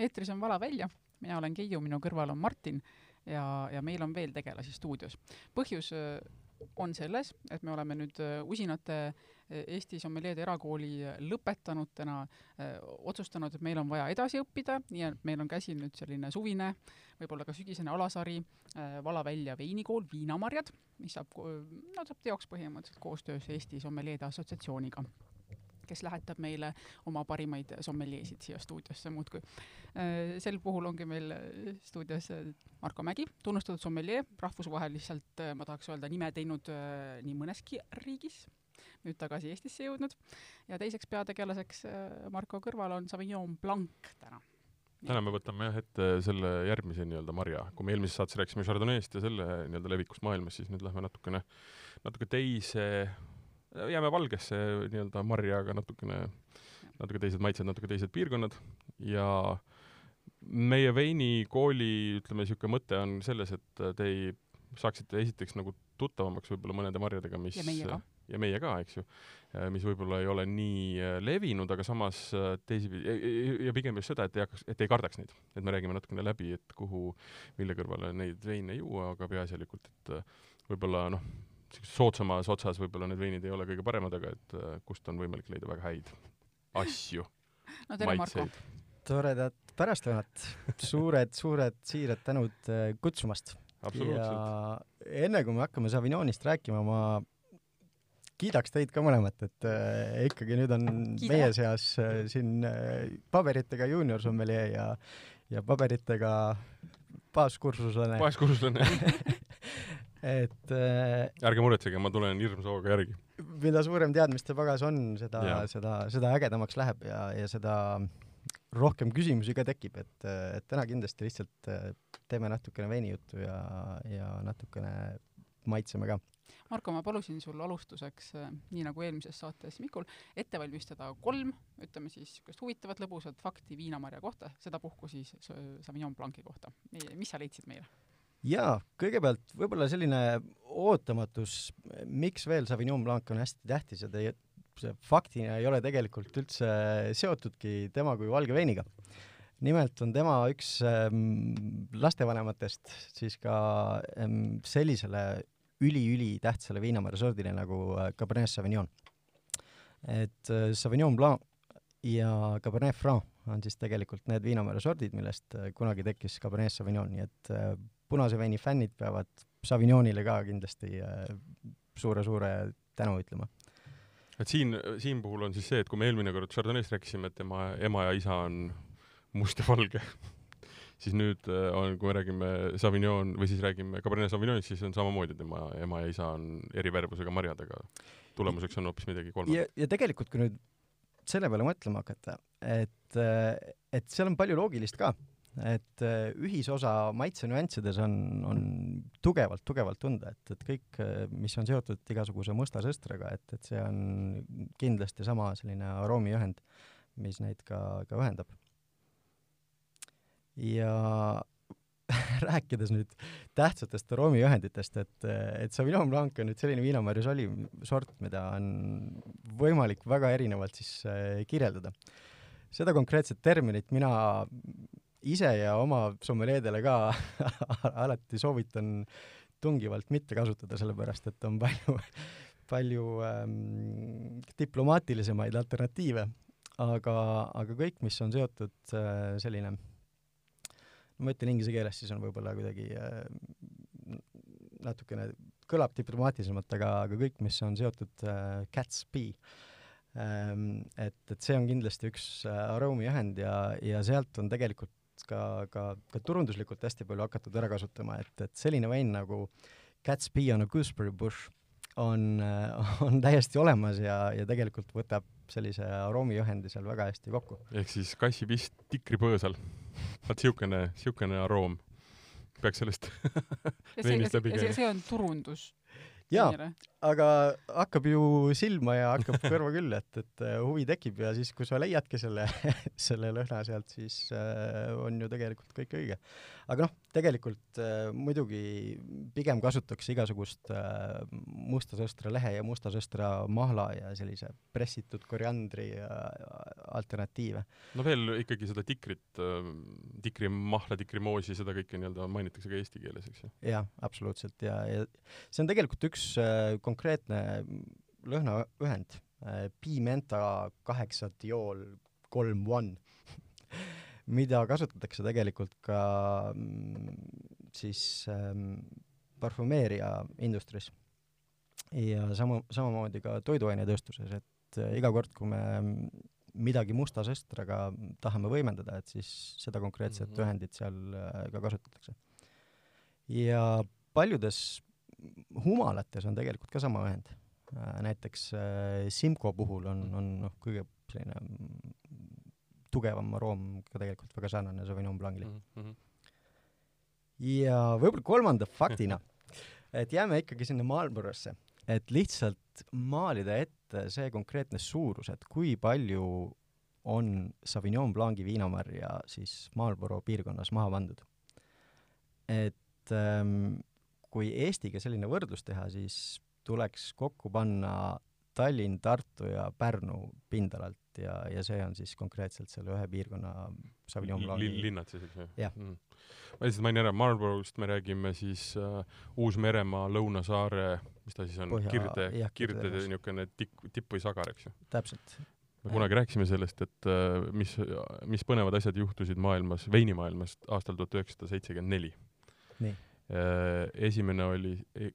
eetris on Vala välja, mina olen Keiu, minu kõrval on Martin ja, ja meil on veel tegelasi stuudios. põhjus äh, on selles, et me oleme nüüd äh, usinate äh, Eesti sommeljeede erakooli lõpetanutena otsustanud, et meil on vaja edasi õppida, nii et meil on käsil nüüd selline suvine, võib-olla ka sügisene alasari Vala välja veinikool Viinamarjad, mis saab, no saab teoks põhimõtteliselt koostöös Eesti Sommeljeede Assotsiatsiooniga kes lähetab meile oma parimaid sommeljeesid siia stuudiosse muudkui. Äh, sel puhul ongi meil äh, stuudios äh, Marko Mägi, tunnustatud sommeljee, rahvusvaheliselt ma tahaks öelda nime teinud nii mõneski riigis, nüüd tagasi Eestisse jõudnud, ja teiseks peategelaseks Marko kõrval on Sauvignon Blanc täna. Täna me võtame jah ette selle järgmise nii-öelda marja, kui me eelmises saates rääkisime Chardonnay'st ja selle nii-öelda levikust maailmas, siis nüüd lähme natukene, natuke teise jääme valgesse nii-öelda marja, aga natukene, natuke teised maitsed, natuke teised piirkonnad. Ja meie veinikooli, ütleme, niisugune mõte on selles, et te ei, saaksite esiteks nagu tuttavamaks võib-olla mõnede marjadega, mis ja meie ka, ja meie ka, eks ju, mis võib-olla ei ole nii äh, levinud, aga samas äh, teisipidi, ja pigem just seda, et ei hakkaks, et ei kardaks neid. et me räägime natukene läbi, et kuhu, mille kõrvale neid veine juua, aga peaasjalikult, et äh, võib-olla noh, soodsamas otsas võib-olla need veinid ei ole kõige paremad, aga et äh, kust on võimalik leida väga häid asju no tere, Marko! toredat pärastlõunat, suured-suured siirad tänud äh, kutsumast! ja enne kui me hakkame Savignonist rääkima, ma kiidaks teid ka mõlemat, et äh, ikkagi nüüd on Kiida. meie seas äh, siin äh, paberitega juunior sommeljee ja, ja paberitega baaskursuslane. baaskursuslane et äh, ärge muretsege, ma tulen hirmsa hooga järgi. mida suurem teadmiste pagas on, seda, seda, seda ägedamaks läheb ja, ja seda rohkem küsimusi ka tekib, et, et täna kindlasti lihtsalt äh, teeme natukene veinijuttu ja, ja natukene maitseme ka. Marko, ma palusin sul alustuseks, äh, nii nagu eelmises saates Mikul, ette valmistada kolm, ütleme siis, niisugust huvitavat lõbusat fakti viinamarja kohta, sedapuhku siis Sauvignon Blanc'i kohta. mis sa leidsid meile? Jaa, kõigepealt võib-olla selline ootamatus, miks veel Sauvignon Blanc on hästi tähtis ja teie, see faktina ei ole tegelikult üldse seotudki tema kui valge veiniga. nimelt on tema üks ähm, lastevanematest siis ka ähm, sellisele üli-ülitähtsale viinamarjasordile nagu äh, Cabernet Sauvignon. et äh, Sauvignon Blanc ja Cabernet Franc on siis tegelikult need viinamarjasordid, millest äh, kunagi tekkis Cabernet Sauvignon, nii et äh, punase veini fännid peavad Sauvignonile ka kindlasti suure-suure äh, tänu ütlema. et siin, siin puhul on siis see, et kui me eelmine kord Chardonnay'st rääkisime, et tema ema ja isa on must ja valge siis nüüd äh, on, kui me räägime Sauvignon või siis räägime Cabernet Sauvignonist, siis on samamoodi, tema ema ja isa on eri värvusega marjad, aga tulemuseks on hoopis midagi kolmandat. ja, ja tegelikult, kui nüüd selle peale mõtlema hakata, et, äh, et seal on palju loogilist ka et äh, ühisosa maitsenüanssides on, on tugevalt, tugevalt tunda, et, et kõik, äh, mis on seotud igasuguse musta sõstraga, et, et see on kindlasti sama selline aroomiühend, mis neid ka, ka ühendab. ja rääkides nüüd tähtsatest aroomiühenditest, et, et Sauvignon Blanc on nüüd selline viinamarjus oli sort, mida on võimalik väga erinevalt siis äh, kirjeldada. seda konkreetset terminit mina ise ja oma sommeljeedele ka alati soovitan tungivalt mitte kasutada, sellepärast et on palju, palju ähm, diplomaatilisemaid alternatiive. aga, aga kõik, mis on seotud äh, selline, ma ütlen inglise keeles, siis on võib-olla kuidagi äh, natukene, kõlab diplomaatilisemalt, aga, aga kõik, mis on seotud äh, cat's pea ähm,, et, et see on kindlasti üks äh, aroomiühend ja, ja sealt on tegelikult ka, ka, ka turunduslikult hästi palju hakatud ära kasutama, et, et selline vein nagu Cat's Pea on a Gooseberry Bush on, on täiesti olemas ja, ja tegelikult võtab sellise aroomiühendi seal väga hästi kokku. ehk siis kassipist tikripõõsal. vaat niisugune, niisugune aroom peaks sellest veinist läbi käima. see on turundus. jaa, aga hakkab ju silma ja hakkab kõrva küll, et, et äh, huvi tekib ja siis, kui sa leiadki selle selle lõhna sealt, siis äh, on ju tegelikult kõik õige. aga noh, tegelikult äh, muidugi pigem kasutaks igasugust äh, musta sõstra lehe ja musta sõstra mahla ja sellise pressitud koriandri äh, alternatiive. no veel ikkagi seda tikrit, äh, tikrimahla, tikrimoosi, seda kõike nii-öelda mainitakse ka eesti keeles, eks ju? jah, absoluutselt ja, ja see on tegelikult üks äh, konkreetne lõhnaühend, äh, Pimenta kaheksa diool kolm one, mida kasutatakse tegelikult ka mm, siis ähm, parfümeeria industry's. ja sama, samamoodi ka toiduainetööstuses, et äh, iga kord, kui me midagi musta sõstraga tahame võimendada, et siis seda konkreetset mm -hmm. ühendit seal äh, ka kasutatakse. ja paljudes humalates on tegelikult ka sama ühend. Äh, näiteks äh, Simco puhul on, on noh, kõige selline tugevam aroom ka tegelikult väga sarnane Sauvignon Blancile mm. -hmm. ja võib-olla kolmanda faktina, et jääme ikkagi sinna Marlborosse, et lihtsalt maalida ette see konkreetne suurus, et kui palju on Sauvignon Blanci viinamarja siis Marlboro piirkonnas maha pandud. et ähm, kui Eestiga selline võrdlus teha, siis tuleks kokku panna Tallinn, Tartu ja Pärnu pindalalt ja, ja see on siis konkreetselt selle ühe piirkonna Sauvignon Blanci L linnad siis, eks ju? jah mm.. ma lihtsalt mainin ära, Marlborost me räägime siis uh, Uus-Meremaa, Lõunasaare, mis ta siis on, Kirde, Kirde niisugune tikk, tipp või sagar, eks ju? täpselt. me kunagi rääkisime sellest, et uh, mis, mis põnevad asjad juhtusid maailmas, veinimaailmas aastal tuhat üheksasada seitsekümmend neli. nii Äh, esimene oli,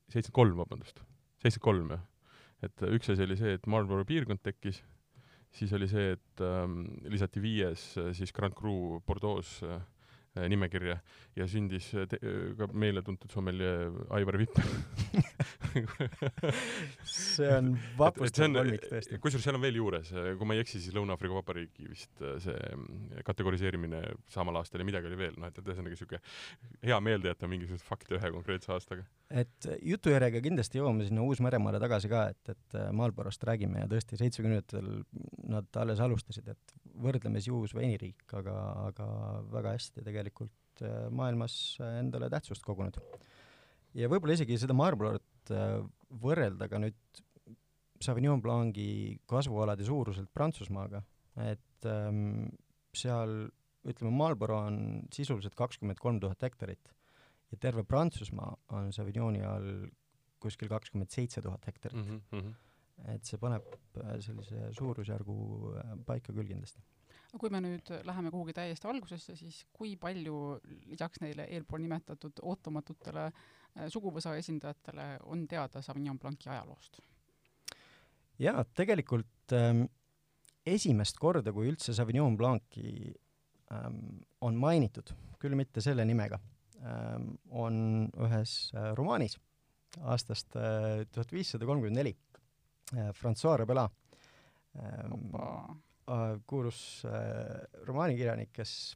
seitsekümmend kolm, vabandust, seitsekümmend kolm jah. et üks asi oli see, et Marlboro piirkond tekkis, siis oli see, et ähm, lisati viies äh, siis Grand Cru Bordeaux äh, nimekirja. Ja sündis te, ka meile tuntud sommelje Aivar Vipper see on vapustav kolmik tõesti. kusjuures seal on veel juures, kui ma ei eksi, siis Lõuna-Aafrika Vabariigi vist see mm, kategoriseerimine samal aastal ja midagi oli veel, noh et, et ühesõnaga siuke hea meelde jätta mingisuguseid fakte ühe konkreetse aastaga. et jutujärjega kindlasti jõuame sinna Uus-Meremaale tagasi ka, et, et Marlborost räägime ja tõesti seitsmekümnendatel nad alles alustasid, et võrdlemisi uus veiniriik, aga, aga väga hästi tegelikult äh, maailmas endale tähtsust kogunud. ja võib-olla isegi seda Marlborot äh, võrrelda ka nüüd Sauvignon Blanci kasvualade suuruselt Prantsusmaaga, et ähm, seal ütleme, Marlboro on sisuliselt kakskümmend kolm tuhat hektarit ja terve Prantsusmaa on Sauvignoni all kuskil kakskümmend seitse tuhat hektarit mm. -hmm et see paneb äh, sellise suurusjärgu äh, paika küll kindlasti. aga kui me nüüd läheme kuhugi täiesti algusesse, siis kui palju lisaks neile eelpool nimetatud ootamatutele äh, suguvõsa esindajatele on teada Sauvignon Blanci ajaloost? jaa, tegelikult ähm, esimest korda, kui üldse Sauvignon Blanci ähm, on mainitud, küll mitte selle nimega ähm,, on ühes äh, romaanis aastast tuhat viissada kolmkümmend neli. Äh, Francois Rabelais ähm, äh, kuulus äh, romaanikirjanik, kes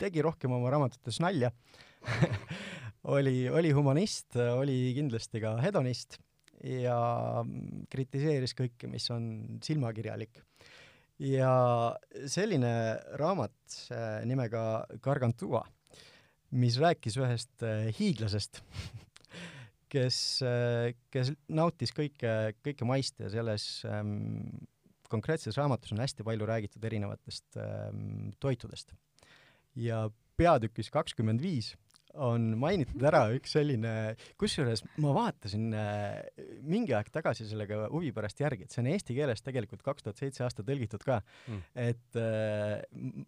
tegi rohkem oma raamatutes nalja oli, oli humanist, oli kindlasti ka hedonist ja kritiseeris kõike, mis on silmakirjalik. ja selline raamat nimega Gargantua, mis rääkis ühest hiiglasest kes, kes nautis kõike, kõike maist ja selles ähm, konkreetses raamatus on hästi palju räägitud erinevatest ähm, toitudest. ja peatükis kakskümmend viis on mainitud ära üks selline, kusjuures ma vaatasin äh, mingi aeg tagasi sellega huvi pärast järgi, et see on eesti keeles tegelikult kaks tuhat seitse aasta tõlgitud ka mm.. et äh,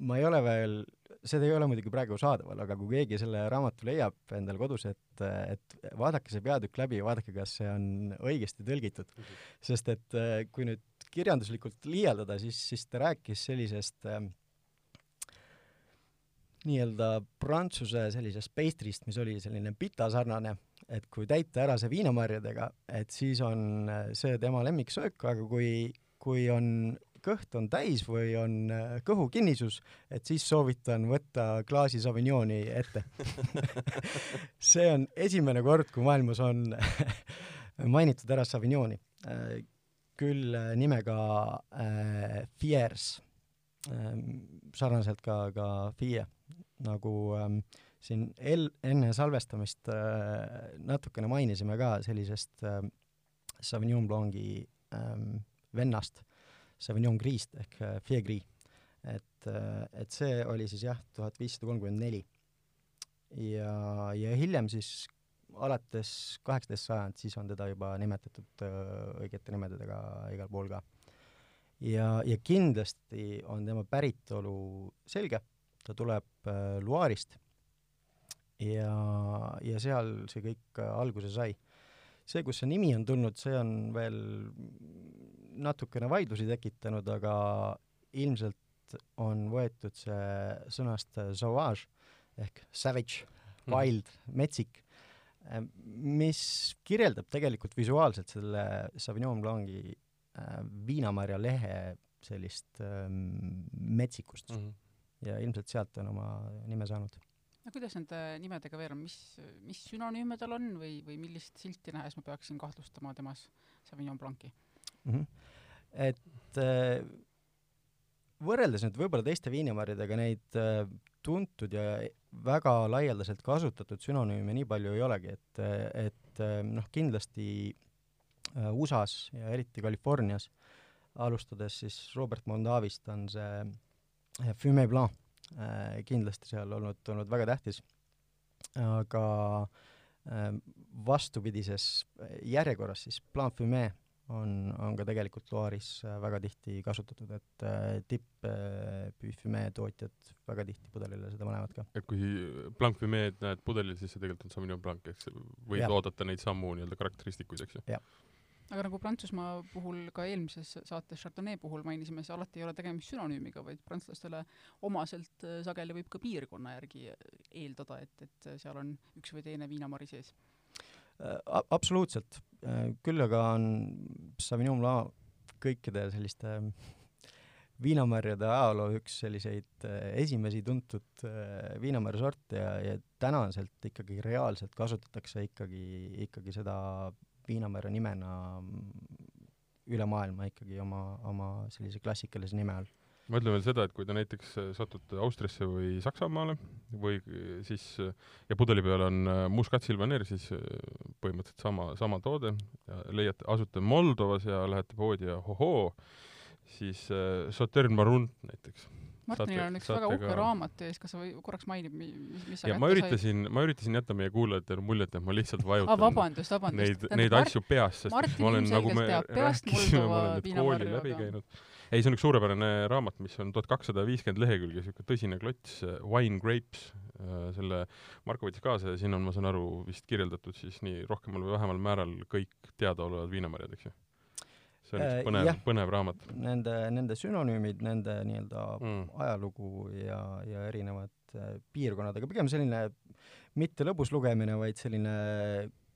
ma ei ole veel, seda ei ole muidugi praegu saadaval, aga kui keegi selle raamatu leiab endal kodus, et, et vaadake see peatükk läbi ja vaadake, kas see on õigesti tõlgitud mm. -hmm. sest et äh, kui nüüd kirjanduslikult liialdada, siis, siis ta rääkis sellisest äh, nii-öelda prantsuse sellisest peistrist, mis oli selline pita sarnane, et kui täita ära see viinamarjadega, et siis on äh, see tema lemmiksöök, aga kui, kui on kõht on täis või on äh, kõhukinnisus, et siis soovitan võtta klaasi Sauvignoni ette. See on esimene kord, kui maailmas on mainitud ära Savignoni äh,, küll nimega äh, Fiers. Sarnaselt ka, ka Fie, nagu ähm, siin el-, enne salvestamist äh, natukene mainisime ka sellisest äh, Sauvignon Blanc'i ähm, vennast, Sauvignon Griist ehk äh, Fie Gris. et äh,, et see oli siis jah, tuhat viissada kolmkümmend neli. ja, ja hiljem siis alates kaheksateist sajand, siis on teda juba nimetatud äh, õigete nimedega igal pool ka. ja, ja kindlasti on tema päritolu selge, ta tuleb äh, Loire'ist ja, ja seal see kõik äh, alguse sai. see, kust see nimi on tulnud, see on veel natukene vaidlusi tekitanud, aga ilmselt on võetud see sõnast äh, sauvage ehk savage, Mhm. wild mm., metsik, mis kirjeldab tegelikult visuaalselt selle Sauvignon Blanc'i viinamarja lehe sellist ähm, metsikust mm. -hmm. Ja ilmselt sealt on oma nime saanud no kuidas nende nimedega veel on, mis, mis sünonüüme tal on või, või millist silti nähes ma peaksin kahtlustama temas Sauvignon Blanc'i mm? -hmm. et äh, võrreldes nüüd võib-olla teiste viinamarjadega neid äh, tuntud ja väga laialdaselt kasutatud sünonüüme nii palju ei olegi, et, et äh, noh, kindlasti USA-s ja eriti Californias, alustades siis Robert Mondavist, on see Fume Blanc äh, kindlasti seal olnud, olnud väga tähtis. aga äh, vastupidises järjekorras siis Blanc Fume on, on ka tegelikult Loire'is äh, väga tihti kasutatud, et tipp Buffime tootjad väga tihti pudelile seda panevad ka. et kui Blanc Fumeed näed pudelil, siis see tegelikult on Sauvignon Blanc, eks võid Jah. oodata neid samu nii-öelda karakteristikuid, eks ju? Aga nagu Prantsusmaa puhul ka eelmises saates Chardonnay puhul mainisime, siis alati ei ole tegemist sünonüümiga, vaid prantslastele omaselt äh, sageli võib ka piirkonna järgi eeldada, et, et seal on üks või teine viinamari sees. Äh, absoluutselt, küll aga on Sauvignon Blanc kõikide selliste viinamarjade ajaloo üks selliseid äh, esimesi tuntud äh, viinamarjasorte ja, ja tänaselt ikkagi reaalselt kasutatakse ikkagi, ikkagi seda viinamarja nimena üle maailma ikkagi oma, oma sellise klassikalise nime all. ma ütlen veel seda, et kui te näiteks satute Austriasse või Saksamaale või siis ja pudeli peal on äh, Muscat Silvaner, siis äh, põhimõtteliselt sama, sama toode leiate, asute Moldovas ja lähete poodi ja hohoo, siis äh, Sautern Maroon näiteks. Martinil Saate- on üks väga uhke ka- raamat ees, kas sa või korraks mainid, mis, mis sa ja ma üritasin, ma üritasin jätta meie kuulajatele muljet, et ma lihtsalt vajutan aa, vabandust, vabandust. neid, neid asju peas, sest Martin ma olen, nagu me peast rääkisime, ma olen need kooli läbi käinud. ei, see on üks suurepärane raamat, mis on tuhat kakssada viiskümmend lehekülge, siuke tõsine klots, Wine Grapes, selle Marko võttis kaasa ja siin on, ma saan aru, vist kirjeldatud siis nii rohkemal või vähemal määral kõik teadaolevad viinamarjad, eks ju? See on Äh, üks põnev jah., põnev raamat Nende, nende sünonüümid, nende nii-öelda mm. ajalugu ja, ja erinevad äh, piirkonnad, aga pigem selline mitte lõbus lugemine, vaid selline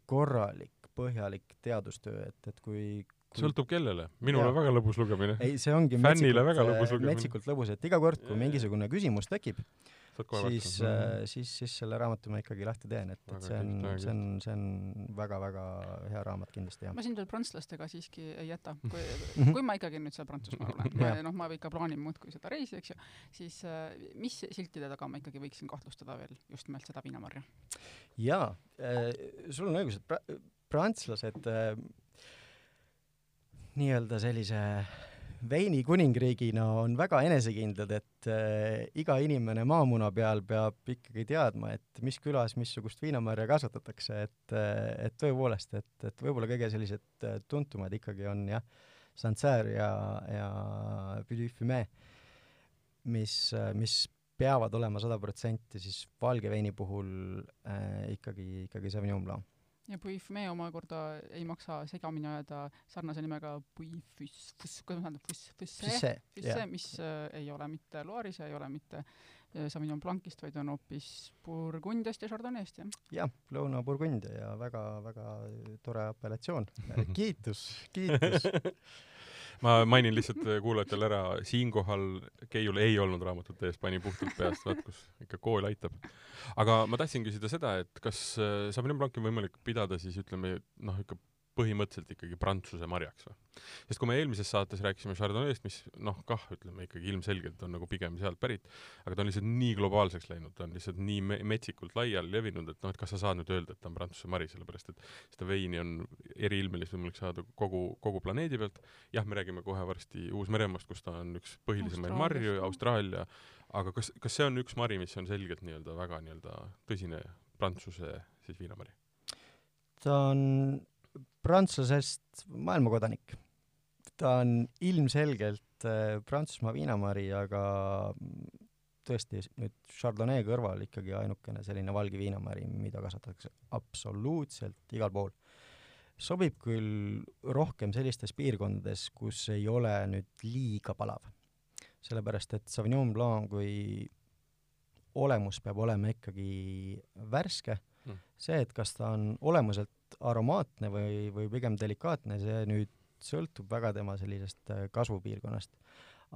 korralik, põhjalik teadustöö, et, et kui, kui sõltub kellele, minul Jaa. on väga lõbus lugemine, ei, see ongi Fännile metsikult, väga äh, lõbus lugemine. metsikult lõbus, et iga kord, kui mingisugune küsimus tekib, siis vastata äh,, siis, siis selle raamatu ma ikkagi lahti teen, et, et see on see on, see on väga-väga hea raamat kindlasti, jah. ma sind veel prantslastega siiski ei jäta, kui Mhm. kui ma ikkagi nüüd seal Prantsusmaal olen noh, ma ikka plaanin muudkui seda reisi, eks ju, siis äh, mis siltide taga ma ikkagi võiksin kahtlustada veel just nimelt seda viinamarja? jaa äh,, sul on õigus, et pra-, prantslased äh, nii-öelda sellise veini kuningriigina on väga enesekindlad, et äh, iga inimene maamuna peal peab ikkagi teadma, et mis külas missugust viinamarja kasvatatakse, et äh, et tõepoolest, et, et võib-olla kõige sellised äh, tuntumad ikkagi on jah, Sancerre ja, ja Puy Fume, mis, mis peavad olema sada protsenti siis valge veini puhul äh, ikkagi, ikkagi Sauvignon Blanc. Ja Puy Fume omakorda ei maksa segamini ajada sarnase nimega Puy Fus-, Fus-, kuidas ma ütlen, Fus-, Fusse, see, Fusse jah,, mis äh, ei ole mitte Loire'is ja ei ole mitte äh, Sauvignon Blanc'ist, vaid on hoopis Burgundiast ja Chardonnay'st, jah. jah, Lõuna-Burgundia ja väga-väga tore apellatsioon. kiitus, kiitus. ma mainin lihtsalt äh, kuulajatele ära, siinkohal Keiul ei olnud raamatut ees, pani puhtalt peast, vaat kus ikka kool aitab. aga ma tahtsin küsida seda, et kas Sauvignon Blanc'i on võimalik pidada siis ütleme noh, ikka põhimõtteliselt ikkagi Prantsuse marjaks või? sest kui me eelmises saates rääkisime Chardonnay'st, mis noh, kah ütleme ikkagi ilmselgelt on nagu pigem sealt pärit, aga ta on lihtsalt nii globaalseks läinud, ta on lihtsalt nii me metsikult laiali levinud, et noh, et kas sa saad nüüd öelda, et ta on Prantsuse mari, sellepärast et seda veini on eriilmelist võimalik saada kogu, kogu planeedi pealt. jah, me räägime kohe varsti Uus-Meremaast, kus ta on üks põhilisemaid marju, Austraalia, aga kas, kas see on üks mari, mis on selgelt nii-öelda väga nii-öelda tõsine Prantsuse siis viinamari? ta on prantslasest maailmakodanik. ta on ilmselgelt äh, Prantsusmaa viinamari, aga tõesti nüüd Chardonnay kõrval ikkagi ainukene selline valge viinamari, mida kasvatatakse absoluutselt igal pool. sobib küll rohkem sellistes piirkondades, kus ei ole nüüd liiga palav. sellepärast, et Sauvignon Blanc kui olemus peab olema ikkagi värske mm., see, et kas ta on olemuselt aromaatne või, või pigem delikaatne, see nüüd sõltub väga tema sellisest äh, kasvupiirkonnast.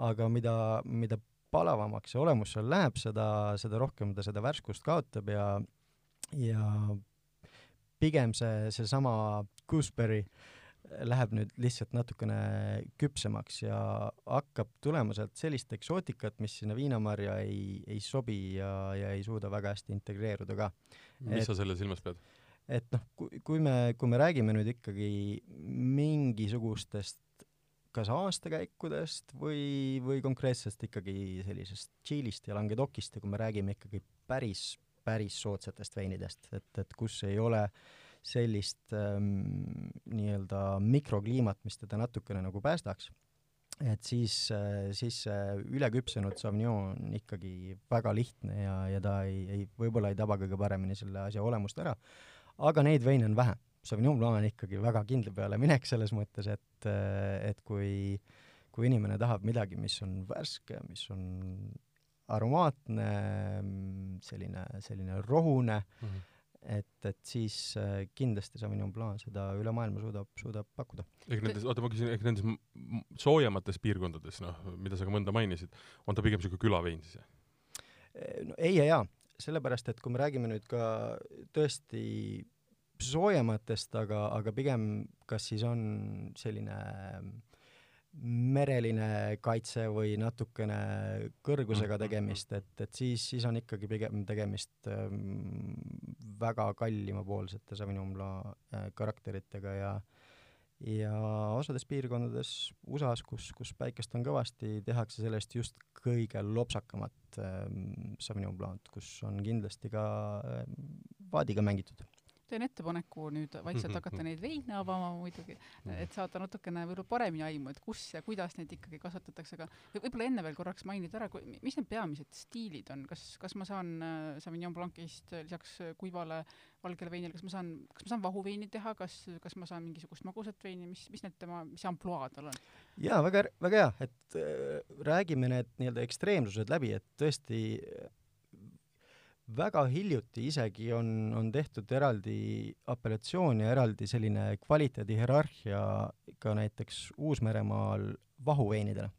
aga mida, mida palavamaks see olemus seal läheb, seda, seda rohkem ta seda värskust kaotab ja, ja pigem see, seesama gooseberry läheb nüüd lihtsalt natukene küpsemaks ja hakkab tulema sealt sellist eksootikat, mis sinna viinamarja ei, ei sobi ja, ja ei suuda väga hästi integreeruda ka. mis et, sa selle silmas pead? Et noh, kui, kui me, kui me räägime nüüd ikkagi mingisugustest kas aastakäikudest või, või konkreetsest ikkagi sellisest Tšiilist ja Langedocist ja kui me räägime ikkagi päris, päris soodsatest veinidest, et, et kus ei ole sellist ähm, nii-öelda mikrokliimat, mis teda natukene nagu päästaks, et siis, siis see üleküpsenud Sauvignon on ikkagi väga lihtne ja, ja ta ei, ei, võib-olla ei taba kõige paremini selle asja olemust ära aga neid veine on vähe. Sauvignon Blanc on ikkagi väga kindla peale minek selles mõttes, et, et kui, kui inimene tahab midagi, mis on värske, mis on aromaatne, selline, selline rohune mm, -hmm. et, et siis äh, kindlasti Sauvignon Blanc seda üle maailma suudab, suudab pakkuda. ehk nendes, oota ma küsin, ehk nendes soojemates piirkondades, noh, mida sa ka mõnda mainisid, on ta pigem niisugune külavein siis, jah? no ei ja jaa sellepärast, et kui me räägime nüüd ka tõesti soojematest, aga, aga pigem kas siis on selline mereline kaitse või natukene kõrgusega mm-hmm. tegemist, et, et siis, siis on ikkagi pigem tegemist ähm, väga kallimapoolsete Sauvignon Blanc äh, karakteritega ja ja osades piirkondades USA-s, kus, kus päikest on kõvasti, tehakse sellest just kõige lopsakamat ähm, Sauvignon Blanc't, kus on kindlasti ka ähm, vaadiga mängitud teen ettepaneku nüüd vaikselt hakata neid veine avama muidugi, et saada natukene võib-olla paremini aimu, et kus ja kuidas neid ikkagi kasvatatakse, aga võib-olla enne veel korraks mainida ära, mis need peamised stiilid on, kas, kas ma saan äh, Sauvignon Blancist lisaks kuivale valgele veinile, kas ma saan, kas ma saan vahuveini teha, kas, kas ma saan mingisugust magusat veini, mis, mis need tema, mis ampluaa tal on? jaa, väga, väga hea, et äh, räägime need nii-öelda ekstreemsused läbi, et tõesti väga hiljuti isegi on, on tehtud eraldi apellatsioon ja eraldi selline kvaliteedihierarhia ka näiteks Uus-Meremaal vahuveinidele.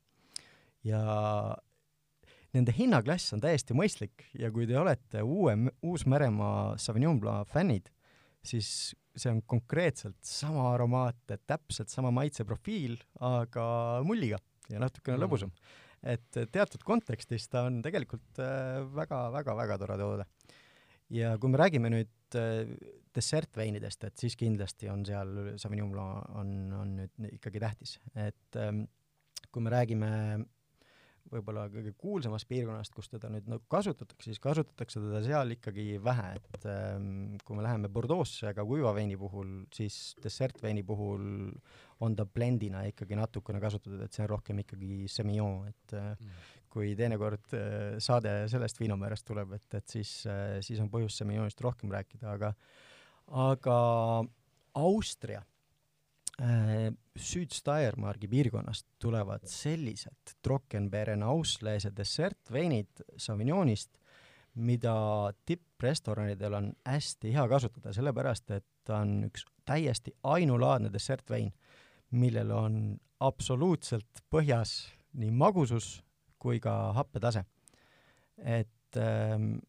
ja nende hinnaklass on täiesti mõistlik ja kui te olete uue, Uus-Meremaa Sauvignon Blanc fännid, siis see on konkreetselt sama aromaat, täpselt sama maitseprofiil, aga mulliga ja natukene mm. lõbusam et teatud kontekstis ta on tegelikult väga-väga-väga äh, tore toode. ja kui me räägime nüüd äh, dessertveinidest, et siis kindlasti on seal Sauvignon Blanc on, on nüüd ikkagi tähtis, et ähm, kui me räägime võib-olla kõige kuulsamast piirkonnast, kus teda nüüd nagu kasutatakse, siis kasutatakse teda seal ikkagi vähe, et ähm, kui me läheme Bordeaux'sse, aga kuiva veini puhul, siis dessertveini puhul on ta blendina ikkagi natukene kasutatud, et see on rohkem ikkagi semillon, et äh, mm. kui teinekord äh, saade sellest viinamäärast tuleb, et, et siis äh,, siis on põhjust semillonist rohkem rääkida, aga aga Austria Süd-Steiermargi piirkonnast tulevad sellised Trockenbeeren Auslese dessertveinid Sauvignonist, mida tipprestoranidel on hästi hea kasutada, sellepärast et ta on üks täiesti ainulaadne dessertvein, millel on absoluutselt põhjas nii magusus kui ka happetase. et ähm,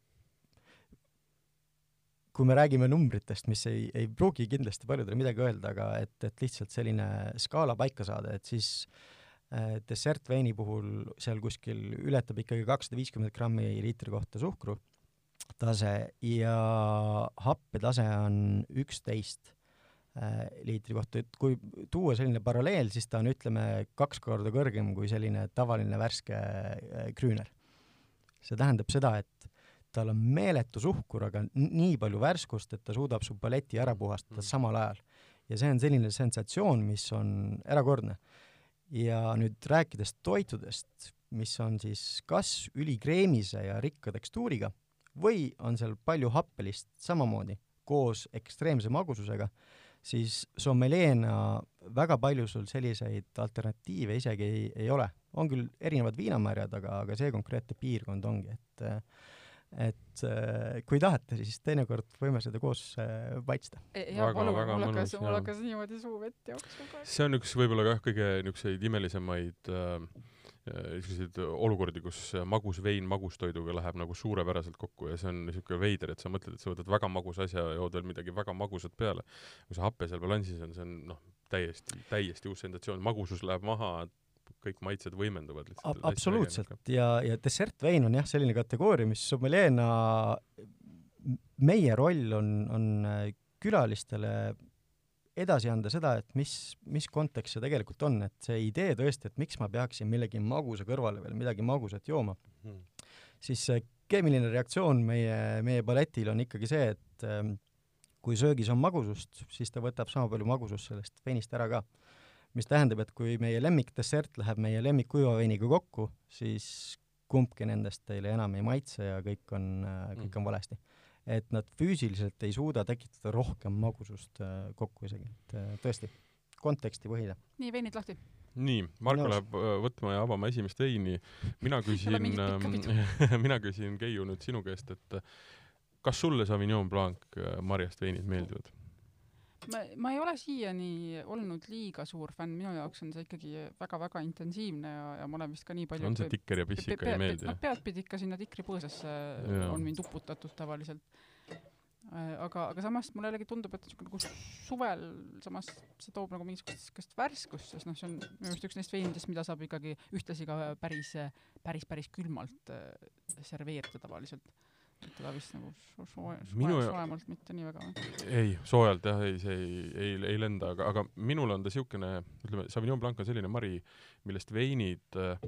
kui me räägime numbritest, mis ei, ei pruugi kindlasti paljudele midagi öelda, aga et, et lihtsalt selline skaala paika saada, et siis äh, dessertveini puhul seal kuskil ületab ikkagi kakssada viiskümmend grammi liitri kohta suhkru tase ja happetase on üksteist äh, liitri kohta, et kui tuua selline paralleel, siis ta on, ütleme, kaks korda kõrgem kui selline tavaline värske äh, krüüner. see tähendab seda, et tal on meeletu suhkur, aga nii palju värskust, et ta suudab su paleti ära puhastada mm. samal ajal. ja see on selline sensatsioon, mis on erakordne. ja nüüd rääkides toitudest, mis on siis kas ülikreemise ja rikka tekstuuriga või on seal palju happelist samamoodi, koos ekstreemse magususega, siis sommeleena väga palju sul selliseid alternatiive isegi ei, ei ole. on küll erinevad viinamarjad, aga, aga see konkreetne piirkond ongi, et et äh, kui tahate, siis teinekord võime seda koos äh, maitsta. E, jaa, palun, mul hakkas, mul hakkas niimoodi suu vett jooksma see on üks võib-olla kah kõige niisuguseid imelisemaid äh, selliseid olukordi, kus magus vein magustoiduga läheb nagu suurepäraselt kokku ja see on niisugune veider, et sa mõtled, et sa võtad väga magusa asja ja jood veel midagi väga magusat peale. kui see hape seal balansis on, see on noh, täiesti, täiesti uus sensatsioon, magusus läheb maha, kõik maitsed võimenduvad lihtsalt Ab. absoluutselt ja, ja dessertvein on jah, selline kategooria, mis sommeleena, meie roll on, on äh, külalistele edasi anda seda, et mis, mis kontekst see tegelikult on, et see idee tõesti, et miks ma peaksin millegi magusa kõrvale veel midagi magusat jooma hmm., siis see keemiline reaktsioon meie, meie paletil on ikkagi see, et ähm, kui söögis on magusust, siis ta võtab sama palju magusust sellest veinist ära ka mis tähendab, et kui meie lemmikdessert läheb meie lemmikkuivaveiniga kokku, siis kumbki nendest teile enam ei maitse ja kõik on, kõik on mm. valesti. et nad füüsiliselt ei suuda tekitada rohkem magusust äh, kokku isegi, et äh, tõesti, konteksti põhine. nii, veinid lahti nii, Marko läheb äh, võtma ja avama esimest veini. mina küsin mina küsin, Keiu, nüüd sinu käest, et kas sulle Sauvignon Blanc marjast veinid meeldivad? Ma, ma ei ole siiani olnud liiga suur fänn, minu jaoks on see ikkagi väga-väga intensiivne ja, ja ma olen vist ka nii palju on see tikker ja piss ikka ei meeldi? noh, peadpidi ikka sinna tikripõõsasse on mind uputatud tavaliselt. Äh, aga, aga samas mulle jällegi tundub, et niisugune nagu suvel samas see toob nagu mingisugust sihukest värskust, sest noh, see on minu meelest üks neist veinidest, mida saab ikkagi ühtlasi ka päris, päris, päris külmalt äh, serveerida tavaliselt teda vist nagu so soe, soe, soojemalt mitte nii väga või? ei, soojalt jah, ei, see ei, ei, ei lenda, aga, aga minul on ta niisugune, ütleme, Sauvignon Blanc on selline mari, millest veinid äh,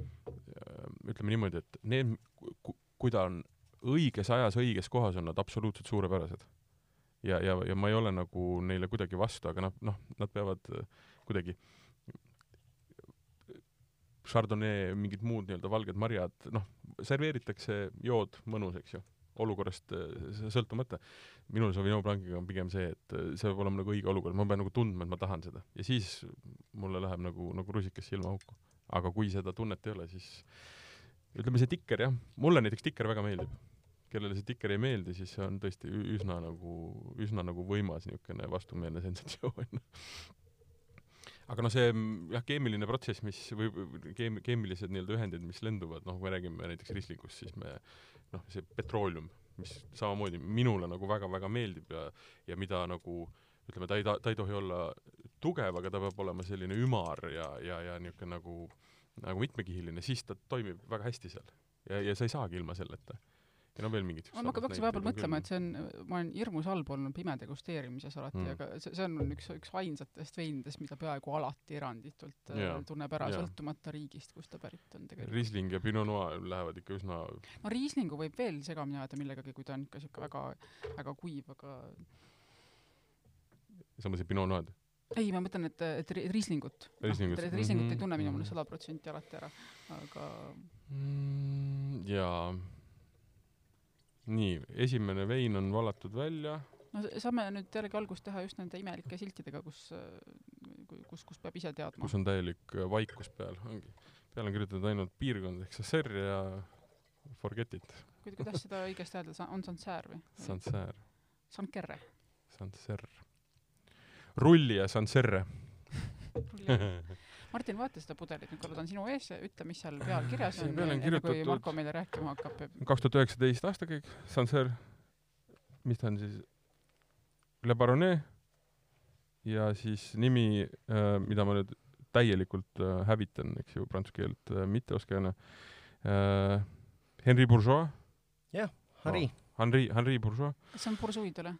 ütleme niimoodi, et need, kui ta on õiges ajas õiges kohas, on nad absoluutselt suurepärased. ja, ja, ja ma ei ole nagu neile kuidagi vastu, aga noh, noh, nad peavad äh, kuidagi Chardonnay, mingid muud nii-öelda valged marjad, noh, serveeritakse jood mõnus, eks ju olukorrast äh, sõltumata. minul Sauvignon Blanciga on pigem see, et äh, see peab olema nagu õige olukord, ma pean nagu tundma, et ma tahan seda. ja siis mulle läheb nagu, nagu rusikas silmaauku. aga kui seda tunnet ei ole, siis ütleme, see tikker jah, mulle näiteks tikker väga meeldib. kellele see tikker ei meeldi, siis see on tõesti üsna nagu, üsna nagu võimas niisugune vastumeelne sensatsioon aga noh, see jah, keemiline protsess, mis või keem-, keemilised nii-öelda ühendid, mis lenduvad, noh, kui me räägime näiteks rislingust, siis me noh, see petrooleum, mis samamoodi minule nagu väga-väga meeldib ja ja mida nagu ütleme, ta ei ta-, ta ei tohi olla tugev, aga ta peab olema selline ümar ja, ja, ja niisugune nagu nagu mitmekihiline, siis ta toimib väga hästi seal. ja, ja sa ei saagi ilma selleta ja no veel mingid ma hakkasin vahepeal mõtlema, et see on, ma olen hirmus halb olnud pime degusteerimises alati mm., aga see, see on üks, üks ainsatest veinidest, mida peaaegu alati eranditult yeah. Äh, tunneb ära yeah., sõltumata riigist, kust ta pärit on tegelikult. Riesling ja Pinot Noir lähevad ikka üsna no Rieslingu võib veel segamini ajada millegagi, kui ta on ikka siuke väga, väga kuiv, aga sa mõtlesid Pinot Noir'd? ei, ma mõtlen, et, et Rieslingut. Rieslingut no,. Rieslingut mm -hmm. ei tunne minu meelest sada protsenti alati ära, aga mm,. jaa nii, esimene vein on valatud välja. no saame nüüd jällegi algust teha just nende imelike siltidega, kus, kus, kus peab ise teadma. kus on täielik äh, vaikus peal, ongi. peale on kirjutatud ainult piirkond ehk Sancerre ja Forget it. kuidas seda õigesti öelda, on Sancerre või? Sancerre. Sancerre. Sancerre. Rulli ja Sancerre Martin, vaata seda pudelit, nüüd korra ta on sinu ees, ütle, mis seal peal kirjas on, enne kui Marko meile rääkima hakkab. kaks tuhat üheksateist aastakäik, Sancerre, mis ta on siis, Le Baronet ja siis nimi äh,, mida ma nüüd täielikult äh, hävitan, eks ju, prantsuse keelt äh, mitteoskajana. Henri Bourgeois, Harri, Henri, Henri Bourgeois, kas see on pursuidele?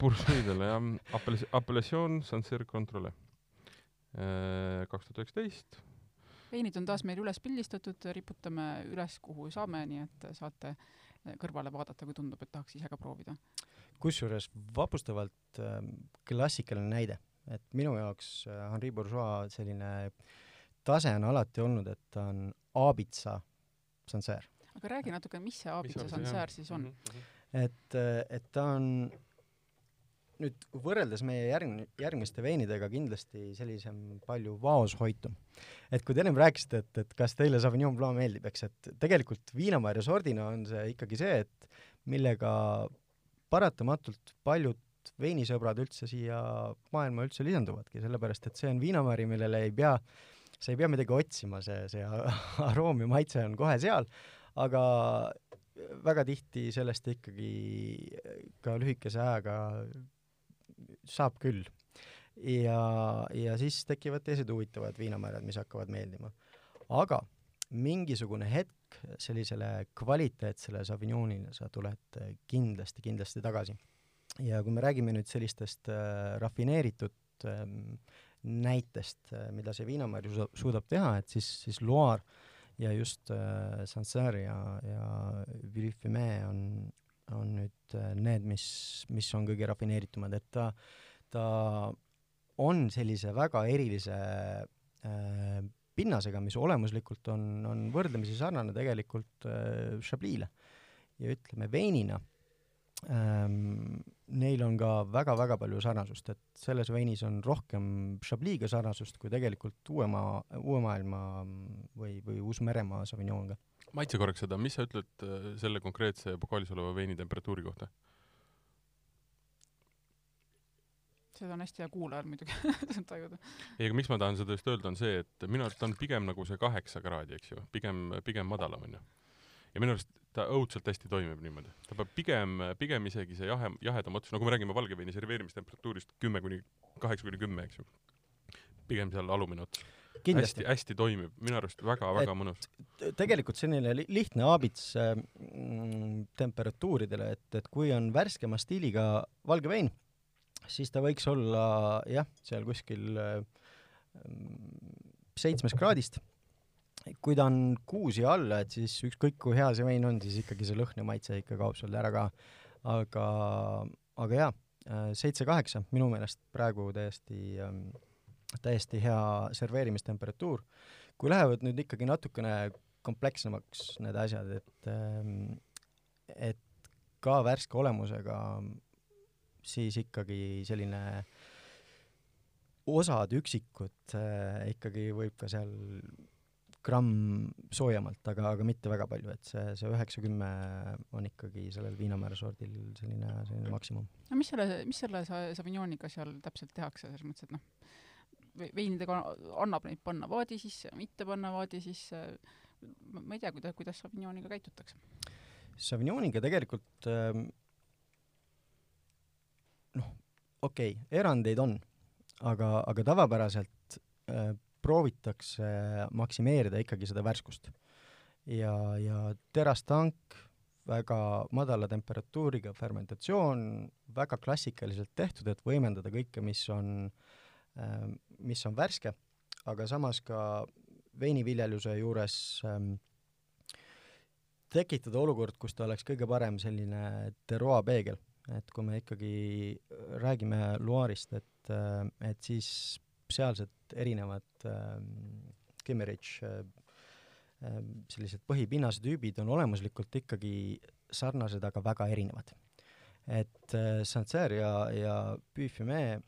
Bourgeois'dele jah, appellatsioon Sancerre controle kaks tuhat üheksateist veinid on taas meil üles pildistatud, riputame üles, kuhu saame, nii et saate kõrvale vaadata, kui tundub, et tahaks ise ka proovida. kusjuures vapustavalt ähm, klassikaline näide, et minu jaoks äh, Henri Bourgeois selline tase on alati olnud, et ta on aabitsa Sancerre. aga räägi natuke, mis see Aabitsa? Sancerre siis on? et, et ta on nüüd võrreldes meie järgmine, järgmiste veinidega kindlasti sellisem palju vaoshoitum. et kui te ennem rääkisite, et, et kas teile Sauvignon Blanc meeldib, eks, et tegelikult viinamarja sordina on see ikkagi see, et millega paratamatult paljud veinisõbrad üldse siia maailma üldse lisanduvadki, sellepärast et see on viinamari, millele ei pea, sa ei pea midagi otsima, see, see aroom ja maitse on kohe seal, aga väga tihti sellest ikkagi ka lühikese ajaga saab küll. ja, ja siis tekivad teised huvitavad viinamäärad, mis hakkavad meeldima. aga mingisugune hetk sellisele kvaliteetsele Sauvignonile sa tuled kindlasti, kindlasti tagasi. ja kui me räägime nüüd sellistest äh, rafineeritud ähm, näitest äh,, mida see viinamäär ju su- suudab teha, et siis, siis Loire ja just äh, Sancerre ja, ja Villefime on, on nüüd äh, need, mis, mis on kõige rafineeritumad, et ta, ta on sellise väga erilise äh, pinnasega, mis olemuslikult on, on võrdlemisi sarnane tegelikult äh, Chablis'le. ja ütleme veinina ähm,, neil on ka väga-väga palju sarnasust, et selles veinis on rohkem Chablis'ga sarnasust kui tegelikult uue maa, uue maailma või, või Uus-Meremaa Sauvignoniga. Maitse korraks seda, mis sa ütled äh, selle konkreetse pokaalis oleva veini temperatuuri kohta? seda on hästi hea kuulajal muidugi tajuda. ei, aga miks ma tahan seda just öelda, on see, et minu arust on pigem nagu see kaheksa kraadi, eks ju, pigem, pigem madalam onju. ja minu arust ta õudselt hästi toimib niimoodi. ta peab pigem, pigem isegi see jahe, jahedam ots, no kui me räägime valge veini serveerimistemperatuurist kümme kuni, kaheksa kuni kümme, eks ju. pigem seal alumine ots. hästi,, hästi toimib, minu arust väga-väga mõnus. tegelikult selline li lihtne aabits äh, mm, temperatuuridele, et, et kui on värskema stiiliga valge vein, siis ta võiks olla jah, seal kuskil äh, mm, seitsmest kraadist. kui ta on kuus ja alla, et siis ükskõik kui hea see vein on, siis ikkagi see lõhn ja maitse ikka kaob sealt ära ka. aga, aga jaa, seitse-kaheksa minu meelest praegu täiesti ähm, täiesti hea serveerimistemperatuur. kui lähevad nüüd ikkagi natukene komplekssemaks need asjad, et ähm, et ka värske olemusega, siis ikkagi selline osad üksikud äh, ikkagi võib ka seal gramm soojemalt, aga, aga mitte väga palju, et see, see üheksa-kümme on ikkagi sellel viinamäära sordil selline, selline maksimum. no mis selle, mis selle sa- Sauvignoniga seal täpselt tehakse, selles mõttes, et noh, veinidega annab neid panna vaadi sisse, mitte panna vaadi sisse, ma ei tea, kuida-, kuidas Sauvignoniga käitutakse. Sauvignoniga tegelikult ähm, noh, okei okay,, erandeid on, aga, aga tavapäraselt äh, proovitakse maksimeerida ikkagi seda värskust. ja, ja terastank, väga madala temperatuuriga fermentatsioon, väga klassikaliselt tehtud, et võimendada kõike, mis on äh,, mis on värske, aga samas ka veiniviljeluse juures ähm, tekitada olukord, kus ta oleks kõige parem selline terroa peegel, et kui me ikkagi räägime Loire'ist, et, et siis sealsed erinevad ähm, äh, ähm, sellised põhipinnase tüübid on olemuslikult ikkagi sarnased, aga väga erinevad. et äh, Sancerre ja, ja Puy-Fumé äh,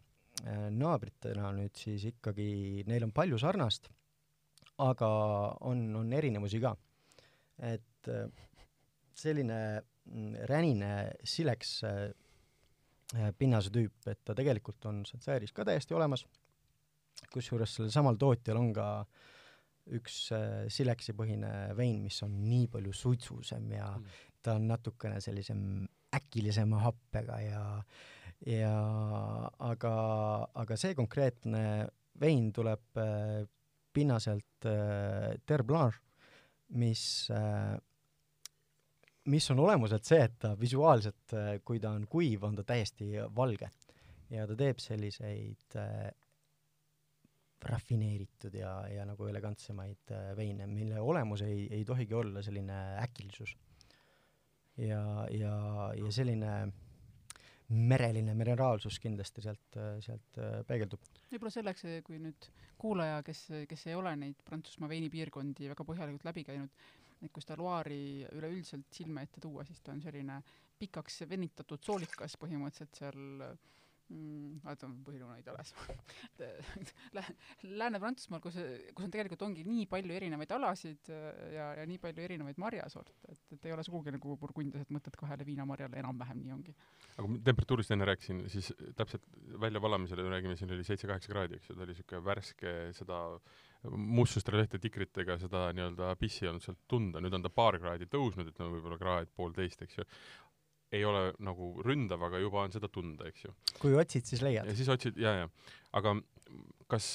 naabritena nüüd siis ikkagi, neil on palju sarnast, aga on, on erinevusi ka. et äh, selline mm, ränine sileks äh, äh, pinnase tüüp, et ta tegelikult on Sancerre'is ka täiesti olemas, kusjuures sellel samal tootjal on ka üks äh, sileksipõhine vein, mis on nii palju suitsusem ja Mm. ta on natukene sellisem äkilisema happega ja ja aga, aga see konkreetne vein tuleb äh, pinnaselt äh, Terre Blanche, mis äh, mis on olemuselt see, et ta visuaalselt, äh, kui ta on kuiv, on ta täiesti valge. ja ta teeb selliseid äh, rafineeritud ja, ja nagu elegantsemaid äh, veine, mille olemus ei, ei tohigi olla selline äkilisus. ja, ja, ja selline mereline mineraalsus kindlasti sealt, sealt äh, peegeldub. võib-olla selleks, kui nüüd kuulaja, kes, kes ei ole neid Prantsusmaa veinipiirkondi väga põhjalikult läbi käinud, et kui seda Loire'i üleüldiselt silme ette tuua, siis ta on selline pikaks venitatud soolikas põhimõtteliselt seal mm, vaata Põhja-Lõuna-Itaalias Lääne-Prantsusmaal, kus, kus on tegelikult ongi nii palju erinevaid alasid ja, ja nii palju erinevaid marjasorte, et, et ei ole sugugi nagu Burgundias, et mõtled kahele viinamarjale, enam-vähem nii ongi. aga kui temperatuurist enne rääkisin, siis täpselt väljavalamisele räägime, siin oli seitse-kaheksa kraadi, eks ju, ta oli niisugune värske, seda mustsuste lehte tikritega seda nii-öelda pissi ei olnud sealt tunda, nüüd on ta paar kraadi tõusnud, ütleme võib-olla kraad poolteist, eks ju. Ei ole nagu ründav, aga juba on seda tunda, eks ju. kui otsid, siis leiad. ja siis otsid, jaa, jaa. aga kas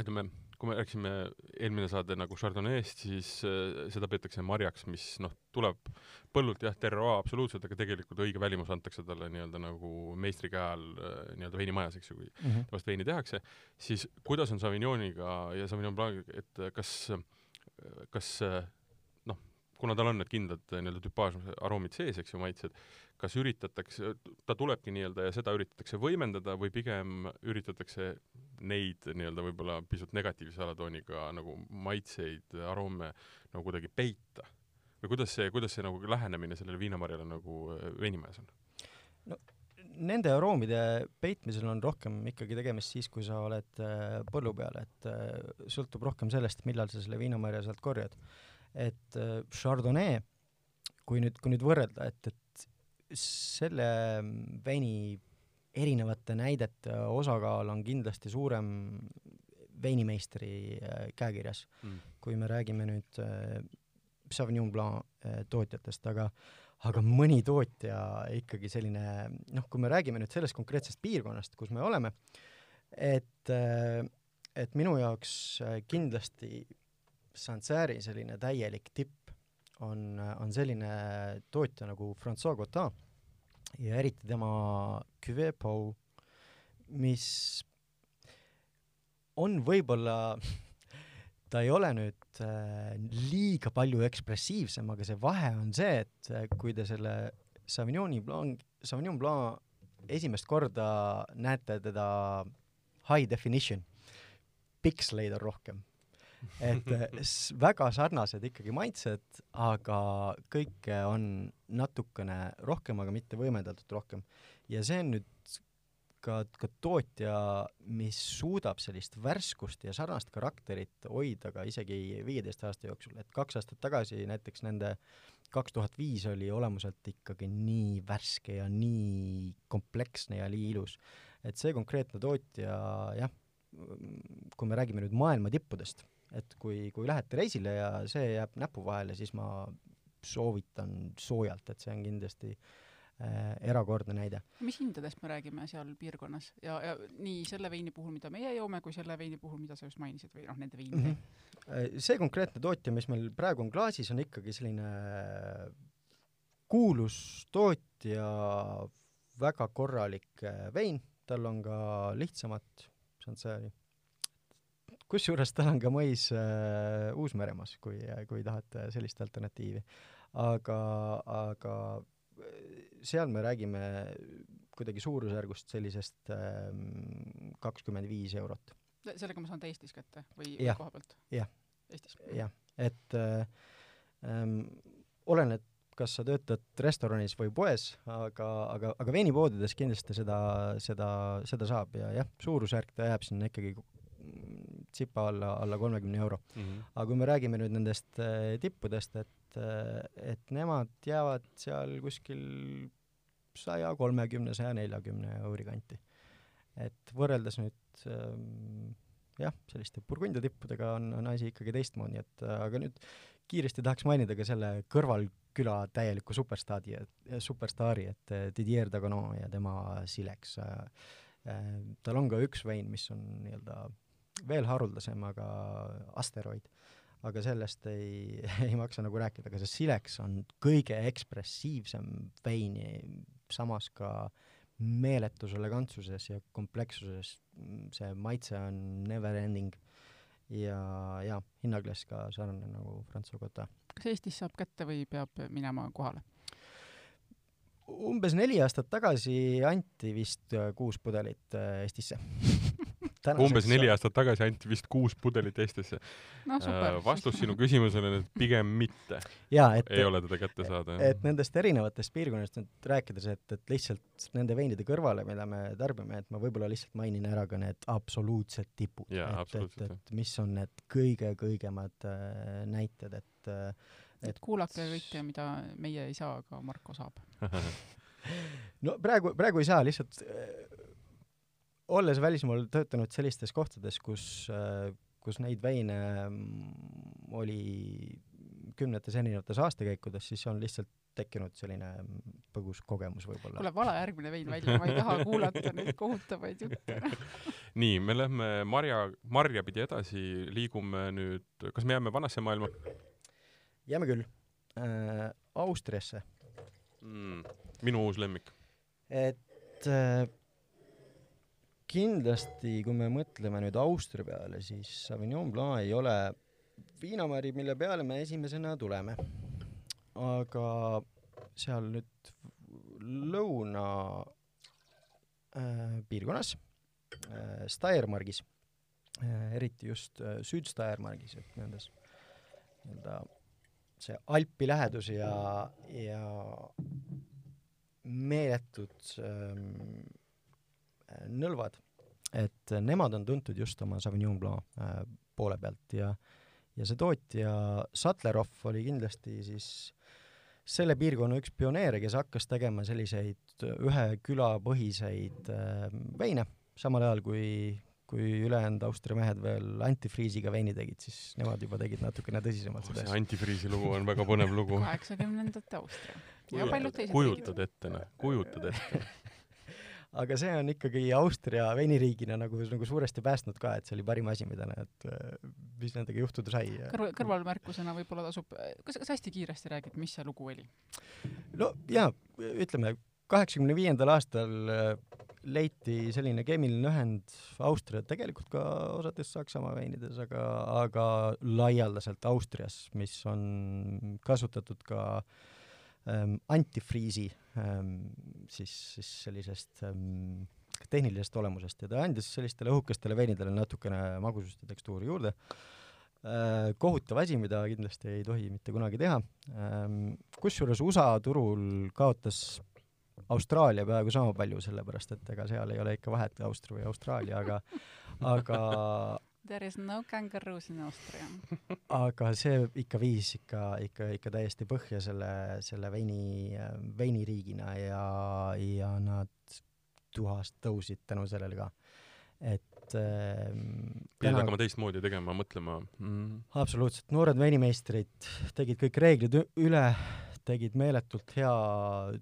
ütleme, kui me rääkisime eelmine saade nagu Chardonnay'st, siis äh, seda peetakse marjaks, mis noh, tuleb põllult jah, terroir absoluutselt, aga tegelikult õige välimus antakse talle nii-öelda nagu meistri käe all äh, nii-öelda veinimajas, eks ju, kui mm -hmm. temast veini tehakse, siis kuidas on Sauvignoniga ja Sauvignon Blanc'iga, et kas, kas noh, kuna tal on need kindlad nii-öelda tüpaaž aroomid sees, eks ju, maitsed, kas üritatakse, ta tulebki nii-öelda ja seda üritatakse võimendada või pigem üritatakse neid nii-öelda võib-olla pisut negatiivse alatooniga nagu maitseid, aroome nagu kuidagi peita? või kuidas see, kuidas see nagu lähenemine sellele viinamarjale nagu äh, veinimajas on? no nende aroomide peitmisel on rohkem ikkagi tegemist siis, kui sa oled äh, põllu peal, et sõltub rohkem sellest, millal sa selle viinamarja sealt korjad. Et Chardonnay, kui nüüd, kui nüüd võrrelda, et, et selle veini erinevate näidete osakaal on kindlasti suurem veinimeistri äh, käekirjas mm., kui me räägime nüüd äh, Sauvignon Blanc äh, tootjatest, aga aga mõni tootja ikkagi selline, noh, kui me räägime nüüd sellest konkreetsest piirkonnast, kus me oleme, et, et minu jaoks kindlasti Sancerre selline täielik tipp on, on selline tootja nagu Francois Gottin ja eriti tema Cuvée Pau, mis on võib-olla ta ei ole nüüd äh, liiga palju ekspressiivsem, aga see vahe on see, et äh, kui te selle Sauvignoni Blanc, Sauvignon Blanc esimest korda näete teda high definition, piksleid on rohkem et äh, väga sarnased ikkagi maitsed, aga kõike on natukene rohkem, aga mitte võimendatult rohkem. ja see on nüüd ka, ka tootja, mis suudab sellist värskust ja sarnast karakterit hoida ka isegi viieteist aasta jooksul, et kaks aastat tagasi näiteks nende kaks tuhat viis oli olemuselt ikkagi nii värske ja nii kompleksne ja nii ilus. et see konkreetne tootja, jah, kui me räägime nüüd maailma tippudest, et kui, kui lähete reisile ja see jääb näpu vahele, siis ma soovitan soojalt, et see on kindlasti äh, erakordne näide. mis hindadest me räägime seal piirkonnas ja, ja nii selle veini puhul, mida meie joome, kui selle veini puhul, mida sa just mainisid või noh, nende veinide mm? -hmm. see konkreetne tootja, mis meil praegu on klaasis, on ikkagi selline kuulus tootja, väga korralik äh, vein, tal on ka lihtsamat Sancerre'i kusjuures tal on ka mõis äh, Uus-Meremaas, kui, kui tahate sellist alternatiivi. aga, aga äh, seal me räägime kuidagi suurusjärgust sellisest ähm, kakskümmend viis eurot. sellega ma saan ta Eestis kätte või, või koha pealt? jah. Eestis? jah, et äh, ähm, oleneb, kas sa töötad restoranis või poes, aga, aga, aga veinipoodides kindlasti seda, seda, seda saab ja jah, suurusjärk ta jääb sinna ikkagi tsipa alla, alla kolmekümne euro mm. -hmm. aga kui me räägime nüüd nendest äh, tippudest, et äh,, et nemad jäävad seal kuskil saja kolmekümne, saja neljakümne euri kanti. et võrreldes nüüd ähm, jah, selliste Burgundia tippudega on, on asi ikkagi teistmoodi, et äh, aga nüüd kiiresti tahaks mainida ka selle kõrvalküla täielikku superstaadi, superstaari, et äh, Didier Dagonon ja tema Silex. tal on ka üks vein, mis on nii-öelda veel haruldasem, aga asteroid. aga sellest ei, ei maksa nagu rääkida, aga see Silex on kõige ekspressiivsem vein, samas ka meeletus elegantsuses ja komplekssuses, see maitse on never ending ja jaa, hinnaklass ka sarnane nagu Franz Ogota. kas Eestis saab kätte või peab minema kohale? umbes neli aastat tagasi anti vist kuus pudelit äh, Eestisse umbes neli aastat tagasi anti vist kuus pudelit Eestisse no,. Äh, vastus sinu küsimusele on, et pigem mitte. Et, ei ole teda kätte saada. et nendest erinevatest piirkonnast nüüd rääkides, et, et lihtsalt nende veinide kõrvale, mida me tarbime, et ma võib-olla lihtsalt mainin ära ka need absoluutsed tipud. et, et, et mis on need kõige-kõigemad äh, näited, et äh, et kuulake kõike, mida meie ei saa, aga Marko saab no praegu, praegu ei saa, lihtsalt olles välismaal töötanud sellistes kohtades, kus, kus neid veine mm, oli kümnetes erinevates aastakäikudes, siis on lihtsalt tekkinud selline põgus kogemus võib-olla. kuule, vala järgmine vein välja, ma ei taha kuulata neid kohutavaid jutte nii, me lähme marja, marja pidi edasi, liigume nüüd, kas me jääme vanasse maailma? jääme küll äh,. Austriasse mm,. minu uus lemmik. et äh, kindlasti, kui me mõtleme nüüd Austria peale, siis Sauvignon Blanc ei ole viinamari, mille peale me esimesena tuleme. aga seal nüüd lõuna äh, piirkonnas äh,, Steiermargis äh,, eriti just äh, Süd-Steiermargis, et nendes nii-öelda see Alpi lähedus ja, ja meeletud ähm, nõlvad, et nemad on tuntud just oma Sauvignon Blanc äh, poole pealt ja ja see tootja Sutlerov oli kindlasti siis selle piirkonna üks pioneere, kes hakkas tegema selliseid ühe küla põhiseid äh, veine, samal ajal kui, kui ülejäänud Austria mehed veel antifriisiga veini tegid, siis nemad juba tegid natukene tõsisemalt seda asja. antifriisi lugu on väga põnev lugu. kaheksakümnendate Austria. Ja paljud teised kujutad ette, noh, kujutad ette aga see on ikkagi Austria veiniriigina nagu, nagu suuresti päästnud ka, et see oli parim asi, mida nad, mis nendega juhtuda sai. kõrval, kõrvalmärkusena võib-olla tasub, kas, kas hästi kiiresti räägid, mis see lugu oli? no jaa, ütleme, kaheksakümne viiendal aastal äh, leiti selline keemiline ühend Austria, tegelikult ka osades Saksamaa veinides, aga, aga laialdaselt Austrias, mis on kasutatud ka äh, ähm, antifriisi siis, siis sellisest ähm, tehnilisest olemusest ja ta andis sellistele õhukestele veinidele natukene magusust ja tekstuuri juurde äh,. kohutav asi, mida kindlasti ei tohi mitte kunagi teha kusjuures USA turul kaotas Austraalia peaaegu sama palju, sellepärast et ega seal ei ole ikka vahet, Austria või Austraalia, aga aga There is no kangaroos in Austria. Aga see ikka viis ikka, ikka, ikka täiesti põhja selle, selle veini, veiniriigina ja, ja nad tuhast tõusid tänu sellele ka. et äh, pidid hakkama teistmoodi tegema, mõtlema. Mm.. absoluutselt, noored veinimeistrid tegid kõik reeglid üle, tegid meeletult hea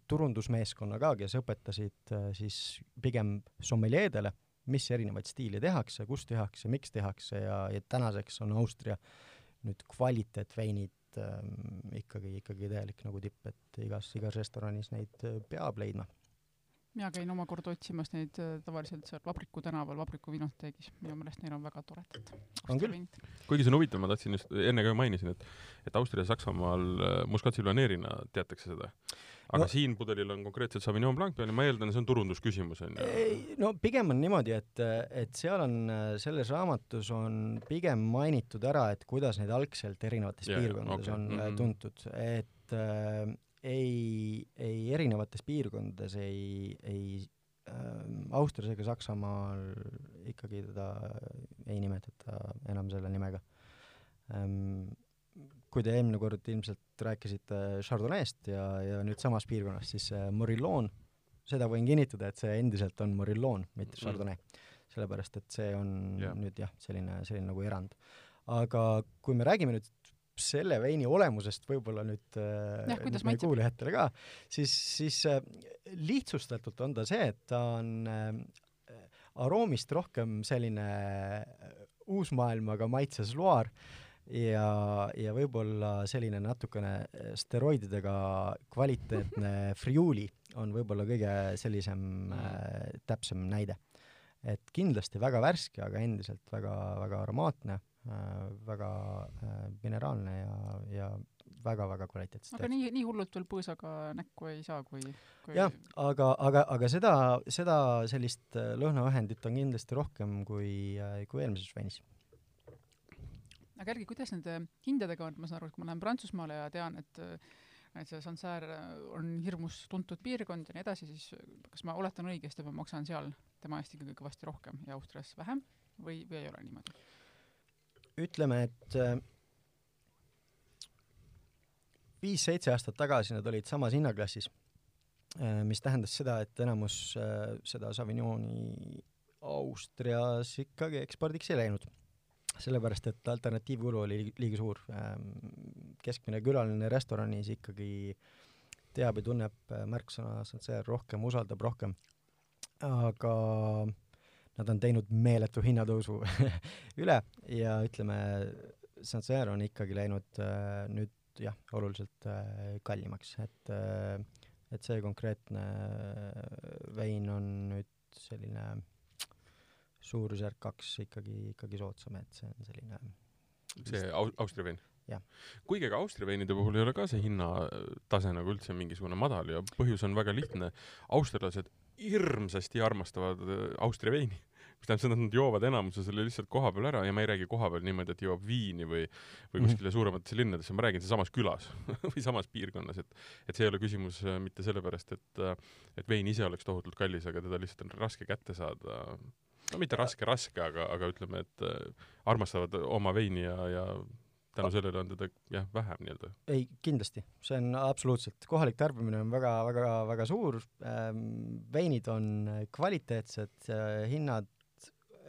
turundusmeeskonna ka, kes õpetasid äh, siis pigem sommeljeedele mis erinevaid stiile tehakse, kus tehakse, miks tehakse ja, ja tänaseks on Austria nüüd kvaliteetveinid ähm, ikkagi, ikkagi täielik nagu tipp, et igas, igas restoranis neid äh, peab leidma mina käin omakorda otsimas neid äh, tavaliselt seal Vabriku tänaval Vabriku vinoteegis, minu meelest neil on väga toredad. on küll. kuigi see on huvitav, ma tahtsin just, enne ka mainisin, et, et Austria ja Saksamaal äh, Muscatsilvaneerina teatakse seda. aga no, siin pudelil on konkreetselt Sauvignon Blanc peal ja ma eeldan, see on turundusküsimus, on ju? no pigem on niimoodi, et, et seal on, selles raamatus on pigem mainitud ära, et kuidas neid algselt erinevates yeah, piirkondades okay. on mm -hmm. tuntud, et äh, ei, ei erinevates piirkondades ei, ei äh, Austrias ega Saksamaal ikkagi teda ei nimetata enam selle nimega ähm,. kui te eelmine kord ilmselt rääkisite Chardonnay'st ja, ja nüüd samas piirkonnas, siis äh, Morillon, seda võin kinnitada, et see endiselt on Morillon, mitte mm. Chardonnay mm.. sellepärast, et see on yeah. nüüd jah, selline, selline nagu erand. aga kui me räägime nüüd selle veini olemusest võib-olla nüüd äh, kuidas nüüd meie kuulajatele ka, siis, siis äh, lihtsustatult on ta see, et ta on äh, aroomist rohkem selline uusmaailmaga maitses loar ja, ja võib-olla selline natukene steroididega kvaliteetne friuli on võib-olla kõige sellisem äh, täpsem näide. et kindlasti väga värske, aga endiselt väga, väga aromaatne väga äh, mineraalne ja, ja väga-väga kvaliteetset aga nii, nii hullult veel põõsaga näkku ei saa, kui, kui jah, aga, aga, aga seda, seda sellist äh, lõhnaühendit on kindlasti rohkem kui, kui eelmises veinis. aga Erki, kuidas nende hindadega on, ma saan aru, et kui ma lähen Prantsusmaale ja tean, et et see Sancerre on hirmus tuntud piirkond ja nii edasi, siis kas ma oletan õigesti, et ma maksan seal tema eest ikkagi kõvasti rohkem ja Austrias vähem või, või ei ole niimoodi? ütleme, et äh, viis-seitse aastat tagasi nad olid samas hinnaklassis, mis tähendas seda, et enamus äh, seda Sauvignoni Austrias ikkagi ekspordiks ei läinud. sellepärast, et alternatiivkulu oli li- liiga suur. keskmine külaline restoranis ikkagi teab ja tunneb äh, märksõna rohkem, usaldab rohkem. aga nad on teinud meeletu hinnatõusu üle ja ütleme, Sancerre on ikkagi läinud äh, nüüd jah, oluliselt äh, kallimaks, et äh, et see konkreetne äh, vein on nüüd selline suurusjärk kaks ikkagi, ikkagi soodsam, et see on selline see Au- Austria vein? Kuigi ega Austria veinide puhul ei ole ka see hinnatase nagu üldse mingisugune madal ja põhjus on väga lihtne. austrialased hirmsasti armastavad äh, Austria veini, mis tähendab seda, et nad joovad enamuse selle lihtsalt koha peal ära ja ma ei räägi koha peal niimoodi, et joob viini või või Mhm. kuskile suurematesse linnadesse, ma räägin samas külas või samas piirkonnas, et et see ei ole küsimus äh, mitte sellepärast, et äh, et vein ise oleks tohutult kallis, aga teda lihtsalt on raske kätte saada. no mitte raske, raske, aga, aga ütleme, et äh, armastavad oma veini ja, ja tänu sellele on teda jah, vähem nii-öelda. ei, kindlasti, see on absoluutselt, kohalik tarbimine on väga-väga-väga suur ähm,, veinid on kvaliteetsed äh,, hinnad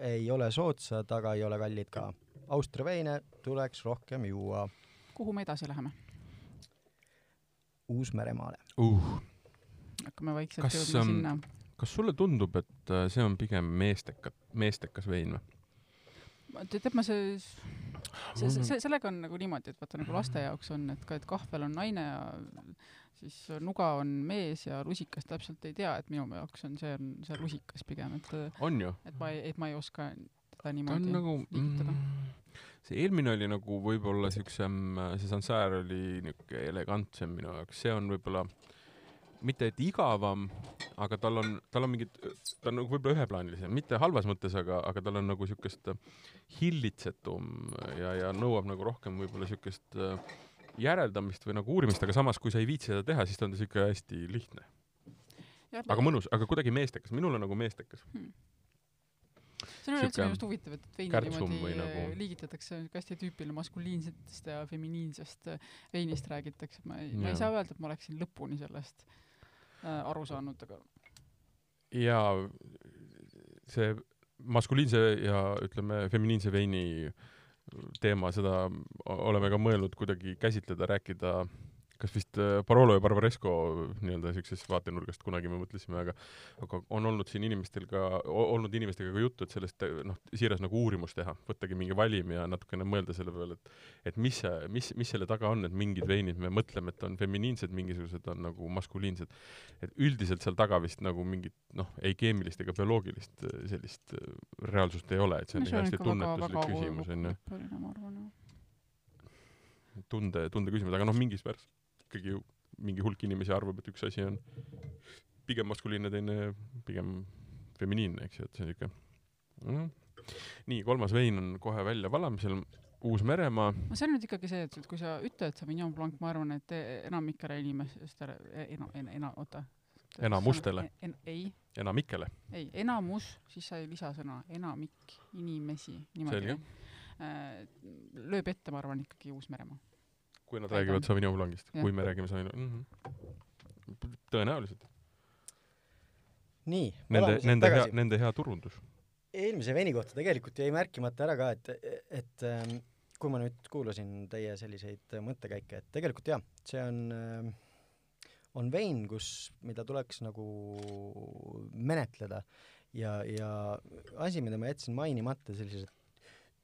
ei ole soodsad, aga ei ole kallid ka. Austria veine tuleks rohkem juua kuhu me edasi läheme? Uus-Meremaale. uh.. hakkame vaikselt Kas, jõudma ähm, sinna. kas sulle tundub, et äh, see on pigem meesteka, meestekas vein või? tead, ma see, see, see, see, sellega on nagu niimoodi, et vaata nagu laste jaoks on, et ka, et kahvel on naine ja siis nuga on mees ja rusikas täpselt ei tea, et minu jaoks on see, on see rusikas pigem, et, on ju? et ma ei, et ma ei oska teda niimoodi nagu liigitada. see eelmine oli nagu võib-olla siuksem, see Sancerre oli niuke elegantsem minu jaoks, see on võib-olla mitte et igavam, aga tal on, tal on mingid, ta on nagu võib-olla üheplaanilisem, mitte halvas mõttes, aga, aga tal on nagu siukest hillitsetum ja, ja nõuab nagu rohkem võib-olla siukest äh, järeldamist või nagu uurimist, aga samas, kui sa ei viitsi seda teha, siis ta on siuke hästi lihtne, aga mõnus, aga kuidagi meestekas, minul on nagu meestekas. see on üleüldse minu arust huvitav, et veini niimoodi nagu- liigitatakse, niisugune hästi tüüpiline maskuliinsetest ja feminiinsest äh, veinist räägitakse, ma ei, ma ei saa öelda, et ma oleksin lõpuni sellest äh, aru saanud, aga ja see maskuliinse ja ütleme, feminiinse veini teema, seda oleme ka mõelnud kuidagi käsitleda, rääkida kas vist äh, Barolo ja Barbaresco nii-öelda siuksest vaatenurgast kunagi me mõtlesime, aga aga on olnud siin inimestel ka, olnud inimestega ka juttu, et sellest äh, noh, siiras nagu uurimus teha, võttagi mingi valim ja natukene mõelda selle peale, et et mis see, mis, mis selle taga on, et mingid veinid me mõtleme, et on feminiinsed, mingisugused on nagu maskuliinsed. Et üldiselt seal taga vist nagu mingit noh, ei keemilist ega bioloogilist äh, sellist äh, reaalsust ei ole, et see on no ikka hästi tunnetuslik küsimus arvan, jah. tunde, tunde küsimus, aga noh, mingis määras ikkagi mingi hulk inimesi arvab, et üks asi on pigem maskuliinne, teine pigem feminiinne, eks ju, et see on siuke no.. nii, kolmas vein on kohe väljavalamisel, Uus-Meremaa, no see on nüüd ikkagi see, et kui sa ütled Sauvignon Blanc, ma arvan, et e- enamikele inimestele, ena-, ena-, ena-, oota. Enamustele. en,. ei, enamikele, ei, enamus, siis sa ei lisa sõna, enamik inimesi, Selge.. lööb ette, ma arvan, ikkagi Uus-Meremaa. Kui nad Väidan. räägivad Sauvignon Blancist, kui me räägime Sauvignon mm, -hmm. tõenäoliselt. nii, Nende, nende hea, nende hea turundus. eelmise veini kohta tegelikult jäi märkimata ära ka, et, et ähm, kui ma nüüd kuulasin teie selliseid mõttekäike, et tegelikult jah, see on äh, on vein, kus, mida tuleks nagu menetleda ja, ja asi, mida ma jätsin mainimata, sellised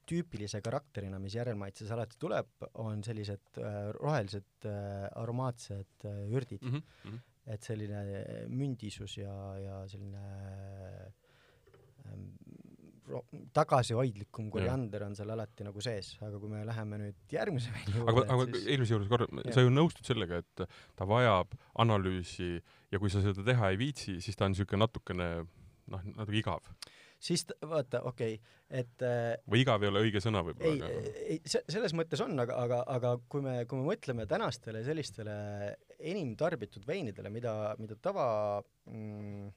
tüüpilise karakterina, mis järelmaitses alati tuleb, on sellised äh, rohelised äh, aromaatsed äh, ürdid mm. -hmm. et selline mündisus ja, ja selline tagasihoidlikum koriander on seal alati nagu sees, aga kui me läheme nüüd järgmise veini aga, aga siis... eelmise juures korra, sa ju nõustud sellega, et ta vajab analüüsi ja kui sa seda teha ei viitsi, siis ta on niisugune natukene noh, natuke igav siis vaata, okei okay,, et äh, või igav ei ole õige sõna võib-olla, ei, ei, see, selles mõttes on, aga, aga, aga kui me, kui me mõtleme tänastele sellistele enim tarbitud veinidele, mida, mida tava mm,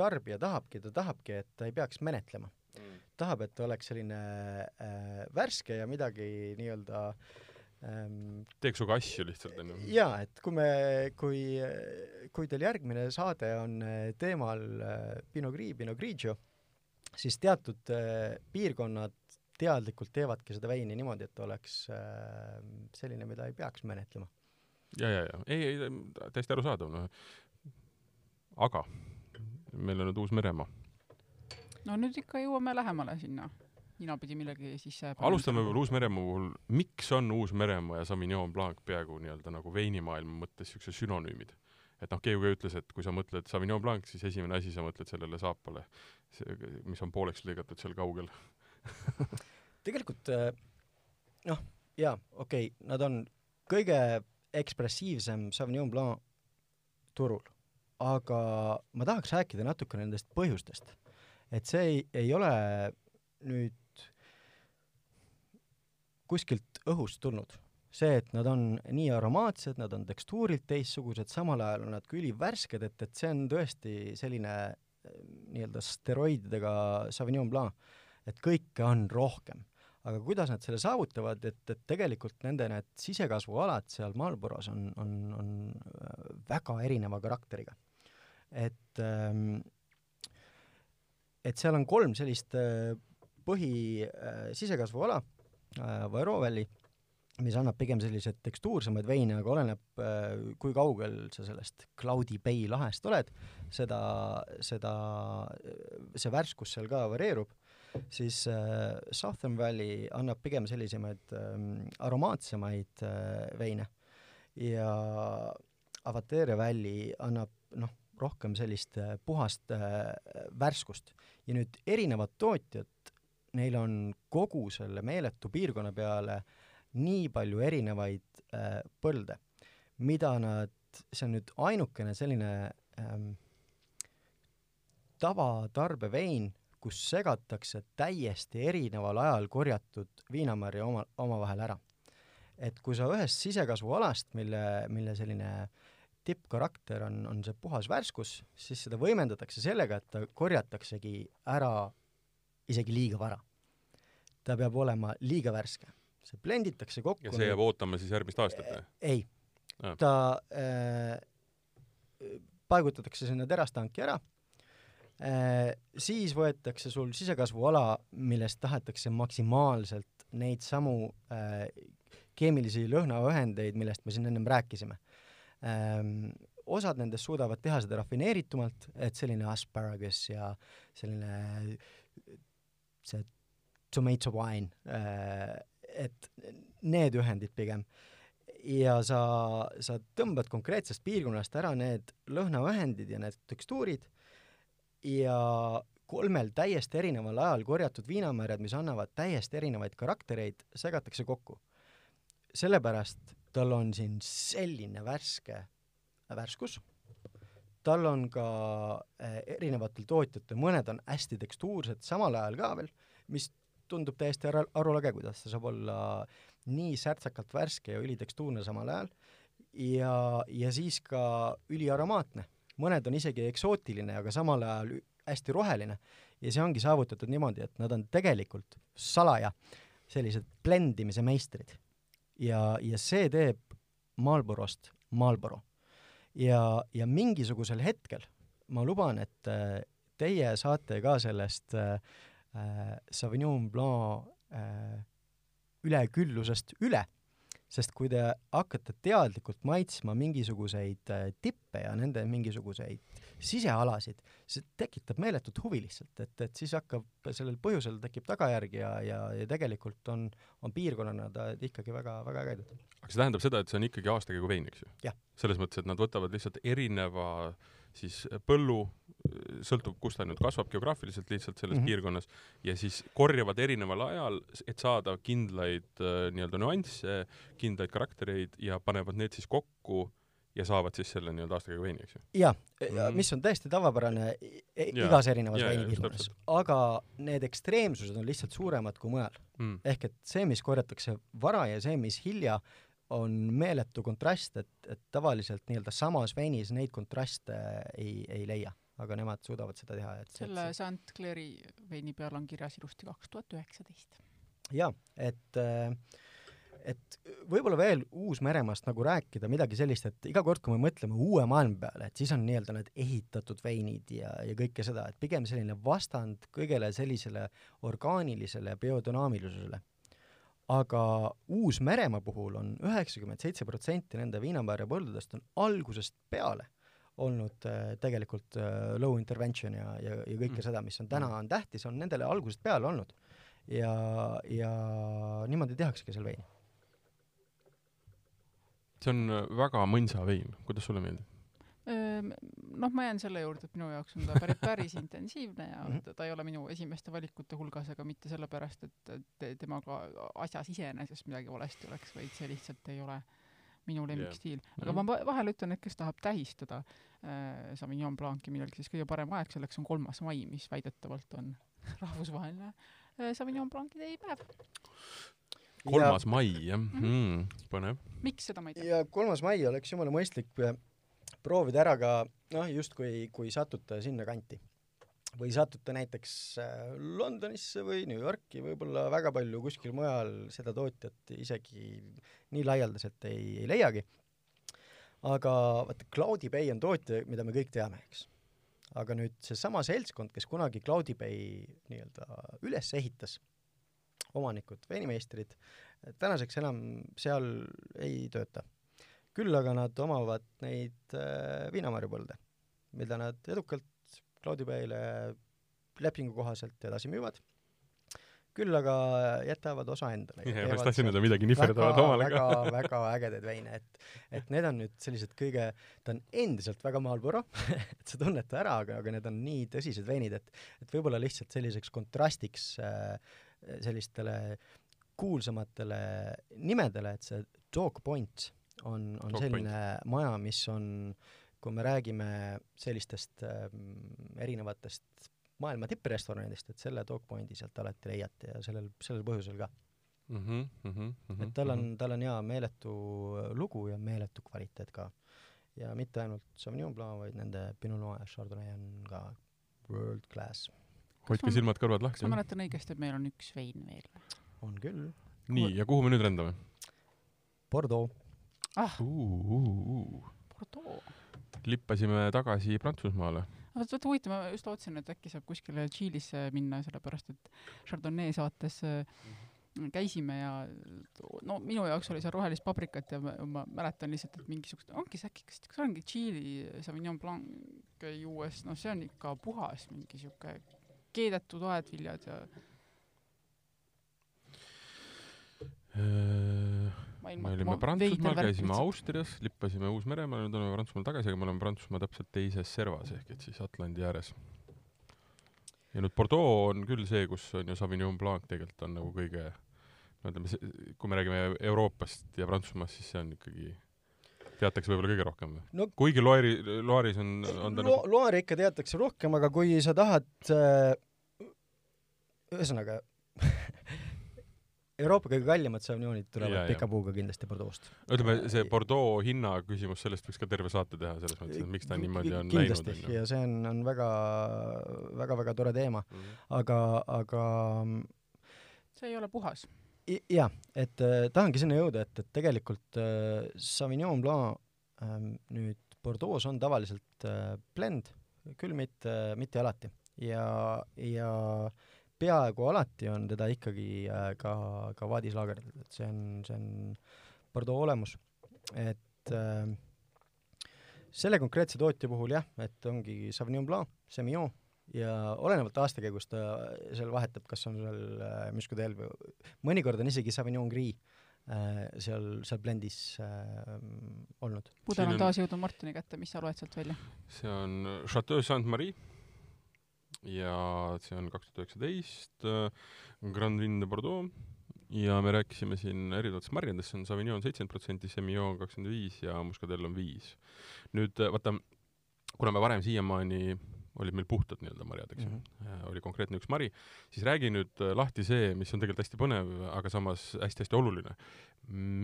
tarbija tahabki, ta tahabki, et ta ei peaks menetlema mm.. tahab, et ta oleks selline äh, värske ja midagi nii-öelda ähm, teeks sinuga asju lihtsalt, onju. jaa, et kui me, kui, kui teil järgmine saade on äh, teemal äh, Pinot Gris, Pinot Grigio, siis teatud äh, piirkonnad teadlikult teevadki seda veini niimoodi, et oleks äh, selline, mida ei peaks menetlema. ja, ja, ja ei, ei täiesti arusaadav, noh. aga meil on nüüd Uus-Meremaa. no nüüd ikka jõuame lähemale sinna ninapidi millegi sisse alustame võib-olla Uus-Meremaa puhul, miks on Uus-Meremaa ja Sauvignon Blanc peaaegu nii-öelda nagu veinimaailma mõttes niisugused sünonüümid? Et noh, keegi ütles, et kui sa mõtled Sauvignon Blanc, siis esimene asi sa mõtled sellele saapale, mis on pooleks lõigatud seal kaugel. Tegelikult äh, noh, jaa, okei okay,, nad on kõige ekspressiivsem Sauvignon Blanc turul, aga ma tahaks rääkida natuke nendest põhjustest. et see ei, ei ole nüüd kuskilt õhust tulnud see, et nad on nii aromaatsed, nad on tekstuurilt teistsugused, samal ajal on nad ka ülivärsked, et, et see on tõesti selline eh, nii-öelda steroididega Sauvignon Blanc, et kõike on rohkem. aga kuidas nad selle saavutavad, et, et tegelikult nende need sisekasvualad seal Marlboros on, on, on äh, väga erineva karakteriga. et ähm, et seal on kolm sellist äh, põhi sisekasvuala Vairo Valley mis annab pigem selliseid tekstuursemaid veine, aga oleneb, äh, kui kaugel sa sellest Cloudy Bay lahest oled, seda, seda, see värskus seal ka varieerub, siis äh, Southern Valley annab pigem sellisemaid äh, aromaatsemaid äh, veine ja Avatere Valley annab noh, rohkem sellist äh, puhast äh, värskust. ja nüüd erinevad tootjad, neil on kogu selle meeletu piirkonna peale äh, nii palju erinevaid äh, põlde, mida nad, see on nüüd ainukene selline ähm, tavatarbevein, kus segatakse täiesti erineval ajal korjatud viinamarja oma, omavahel ära. et kui sa ühest sisekasvualast, mille, mille selline tippkarakter on, on see puhas värskus, siis seda võimendatakse sellega, et ta korjataksegi ära isegi liiga vara. ta peab olema liiga värske see blenditakse kokku. ja see jääb ootama siis järgmist aastat või? ei ah., ta äh, paigutatakse sinna terastanki ära äh,, siis võetakse sul sisekasvuala, millest tahetakse maksimaalselt neid samu äh, keemilisi lõhnaühendeid, millest me siin ennem rääkisime ähm,. osad nendest suudavad teha seda rafineeritumalt, et selline asparagus ja selline see tomato wine äh, et need ühendid pigem. ja sa, sa tõmbad konkreetsest piirkonnast ära need lõhnaühendid ja need tekstuurid ja kolmel täiesti erineval ajal korjatud viinamärjad, mis annavad täiesti erinevaid karaktereid, segatakse kokku. sellepärast tal on siin selline värske värskus, tal on ka eh, erinevatel tootjatel, mõned on hästi tekstuursed samal ajal ka veel, mis tundub täiesti ära, arulage, kuidas ta saab olla nii särtsakalt värske ja ülitekstuurne samal ajal ja, ja siis ka üliaromaatne. mõned on isegi eksootiline, aga samal ajal hästi roheline ja see ongi saavutatud niimoodi, et nad on tegelikult salaja sellised blendimise meistrid. ja, ja see teeb Marlborost Marlboro. ja, ja mingisugusel hetkel ma luban, et äh, teie saate ka sellest äh, äh, Sauvignon Blanc äh, üleküllusest üle sest kui te hakkate teadlikult maitsma mingisuguseid äh, tippe ja nende mingisuguseid sisealasid, see tekitab meeletut huvi lihtsalt, et, et siis hakkab, sellel põhjusel tekib tagajärg ja, ja, ja tegelikult on, on piirkonnana ta ikkagi väga, väga ägedad. aga see tähendab seda, et see on ikkagi aastakäigu vein, eks ju? selles mõttes, et nad võtavad lihtsalt erineva siis põllu, sõltub, kus ta nüüd kasvab geograafiliselt lihtsalt selles mm -hmm. piirkonnas, ja siis korjavad erineval ajal, et saada kindlaid äh, nii-öelda nüansse, kindlaid karaktereid ja panevad need siis kokku ja saavad siis selle nii-öelda aastakäigu veini, eks ju? jaa mm., mis on täiesti tavapärane ja, igas erinevas veinipiirkonnas. aga need ekstreemsused on lihtsalt suuremad kui mujal mm.. ehk et see, mis korjatakse vara ja see, mis hilja, on meeletu kontrast, et, et tavaliselt nii-öelda samas veinis neid kontraste ei, ei leia, aga nemad suudavad seda teha, et selle St Clair'i veini peal on kirjas ilusti kaks tuhat üheksateist. jaa, et et võib-olla veel Uus-Meremaast nagu rääkida midagi sellist, et iga kord, kui me mõtleme uue maailma peale, et siis on nii-öelda need ehitatud veinid ja, ja kõike seda, et pigem selline vastand kõigele sellisele orgaanilisele biodünaamilisusele aga Uus-Meremaa puhul on üheksakümmend seitse protsenti nende viinamarjapõldudest on algusest peale olnud äh, tegelikult äh, low intervention ja, ja, ja kõike mm. seda, mis on täna, mm. on tähtis, on nendele algusest peale olnud. ja, ja niimoodi tehaksegi seal veini. see on väga mõnsa vein, kuidas sulle meeldib? noh, ma jään selle juurde, et minu jaoks on ta päris, päris intensiivne ja mhm. ta, ta ei ole minu esimeste valikute hulgas, aga mitte sellepärast, et, et temaga asjas iseenesest midagi valesti oleks, vaid see lihtsalt ei ole minu lemmikstiil yeah.. aga mm -hmm. ma vahel ütlen, et kes tahab tähistada äh, Sauvignon Blanc'i millegi, siis kõige parem aeg selleks on kolmas mai, mis väidetavalt on rahvusvaheline äh, Sauvignon Blanc'i teepäev kolmas ja... mai, jah mm, -hmm. mm, põnev. miks seda ma ei tea. ja kolmas mai oleks jumala mõistlik proovida ära ka noh, justkui kui satute sinnakanti või satute näiteks äh, Londonisse või New Yorki, võib-olla väga palju kuskil mujal seda tootjat isegi nii laialdaselt ei, ei leiagi. aga vaata, Cloudy Bay on tootja, mida me kõik teame, eks. aga nüüd seesama seltskond, kes kunagi Cloudy Bay nii-öelda üles ehitas, omanikud, veinimeistrid, tänaseks enam seal ei tööta küll aga nad omavad neid äh, viinamarjupõlde, mida nad edukalt Cloudibay'le lepingu kohaselt edasi müüvad, küll aga jätavad osa endale. jah, ma just tahtsin öelda midagi nihverdavad omale ka. väga, väga ägedaid veine, et, et need on nüüd sellised kõige, ta on endiselt väga Marlboro et sa tunned ta ära, aga, aga need on nii tõsised veinid, et, et võib-olla lihtsalt selliseks kontrastiks äh, sellistele kuulsamatele nimedele, et see Dog Point on, on Top selline point. maja, mis on, kui me räägime sellistest äh, erinevatest maailma tipprestoranidest, et selle Dog Pointi sealt alati leiate ja sellel, sellel põhjusel ka mm. -hmm, mm -hmm, et tal on, mhm. tal on jaa meeletu lugu ja meeletu kvaliteet ka. ja mitte ainult Sauvignon Blanc, vaid nende Pinot Noir ja Chardonnay on ka world class. hoidke silmad-kõrvad lahti. kas ma mäletan õigesti, et meil on üks vein veel? on küll. nii, ja kuhu me nüüd rändame? Bordeaux ah uh,. Uh, uh. Bordeaux. Lippasime tagasi Prantsusmaale. vot, vot huvitav, ma just lootsin, et äkki saab kuskile Tšiilisse minna, sellepärast et Chardonnay saates -hmm. käisime ja no minu jaoks oli seal rohelist paprikat ja ma, ma mäletan lihtsalt, et mingisugust, ongi see äkki, kas, kas ongi Tšiili Sauvignon Blanc juues, noh, see on ikka puhas mingi sihuke keedetud aedviljad ja äh, me olime Prantsusmaal, käisime Austrias, lippasime Uus-Meremaale, nüüd oleme Prantsusmaal tagasi, aga me oleme Prantsusmaa täpselt teises servas ehk et siis Atlandi ääres. ja nüüd Bordeaux on küll see, kus on ju Sauvignon Blanc tegelikult on nagu kõige, no ütleme, kui me räägime Euroopast ja Prantsusmaast, siis see on ikkagi teatakse võib-olla kõige rohkem või no,? kuigi Loari, Loaris on, on ta Lo, nagu Loari ikka teatakse rohkem, aga kui sa tahad äh, ühesõnaga Euroopa kõige kallimad Sauvignonid tulevad pika puuga kindlasti Bordeaux'st. ütleme, see Bordeaux hinna küsimus, sellest võiks ka terve saate teha, selles mõttes, et miks ta niimoodi on kindlasti, läinud. ja see on, on väga, väga, väga tore teema mm. -hmm. aga, aga see ei ole puhas. jah, et äh, tahangi sinna jõuda, et, et tegelikult äh, Sauvignon Blanc äh, nüüd Bordeaux on tavaliselt äh, blend, küll mitte, mitte alati. ja, ja peaaegu alati on teda ikkagi äh, ka, ka vaadis laagerdatud, et see on, see on Bordeaux olemus. et äh, selle konkreetse tootja puhul jah, et ongi Sauvignon Blanc, Semillon ja olenevalt aastakäigust ta seal vahetab, kas on seal äh, Muscadel või mõnikord on isegi Sauvignon Gris äh, seal, seal blendis äh, olnud. pudel on- taas jõudnud Martini kätte, mis sa loed sealt välja? see on Chateau Saint-Marie ja see on kaks tuhat üheksateist, Grand Vin de Bordeaux ja me rääkisime siin erinevatest marjadest, see on Sauvignon seitsekümmend protsenti, Semillon kakskümmend viis ja Muscadel on viis. nüüd äh, vaata, kuna me varem siiamaani olid meil puhtad nii-öelda marjad, eks ju mm, -hmm. oli konkreetne üks mari, siis räägi nüüd äh, lahti see, mis on tegelikult hästi põnev, aga samas hästi-hästi oluline.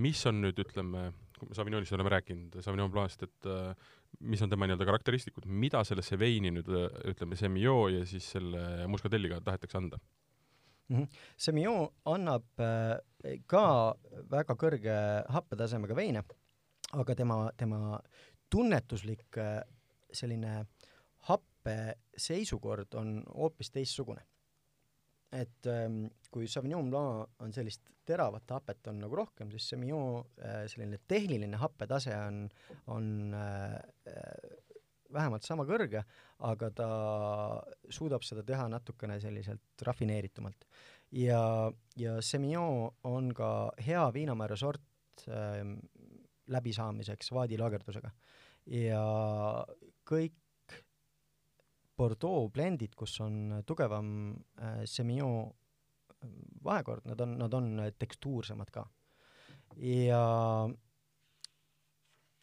mis on nüüd, ütleme, Sauvignonist oleme rääkinud, Sauvignon Blanc'ist, et äh, mis on tema nii-öelda karakteristikud, mida sellesse veini nüüd ütleme, Semillon ja siis selle Muscadelliga tahetakse anda? Semillon annab ka väga kõrge happetasemega veine, aga tema, tema tunnetuslik selline happe seisukord on hoopis teistsugune. et ähm, kui Sauvignon Blanc on sellist teravat hapet on nagu rohkem, siis Semillon äh, selline tehniline happetase on, on äh, äh, vähemalt sama kõrge, aga ta suudab seda teha natukene selliselt rafineeritumalt ja, ja Semillon on ka hea viinamäära sort ähm, läbisaamiseks vaadilaagerdusega. ja kõik Bordeaux blendid, kus on tugevam äh, Semillon äh, vahekord, nad on, nad on äh, tekstuursemad ka. ja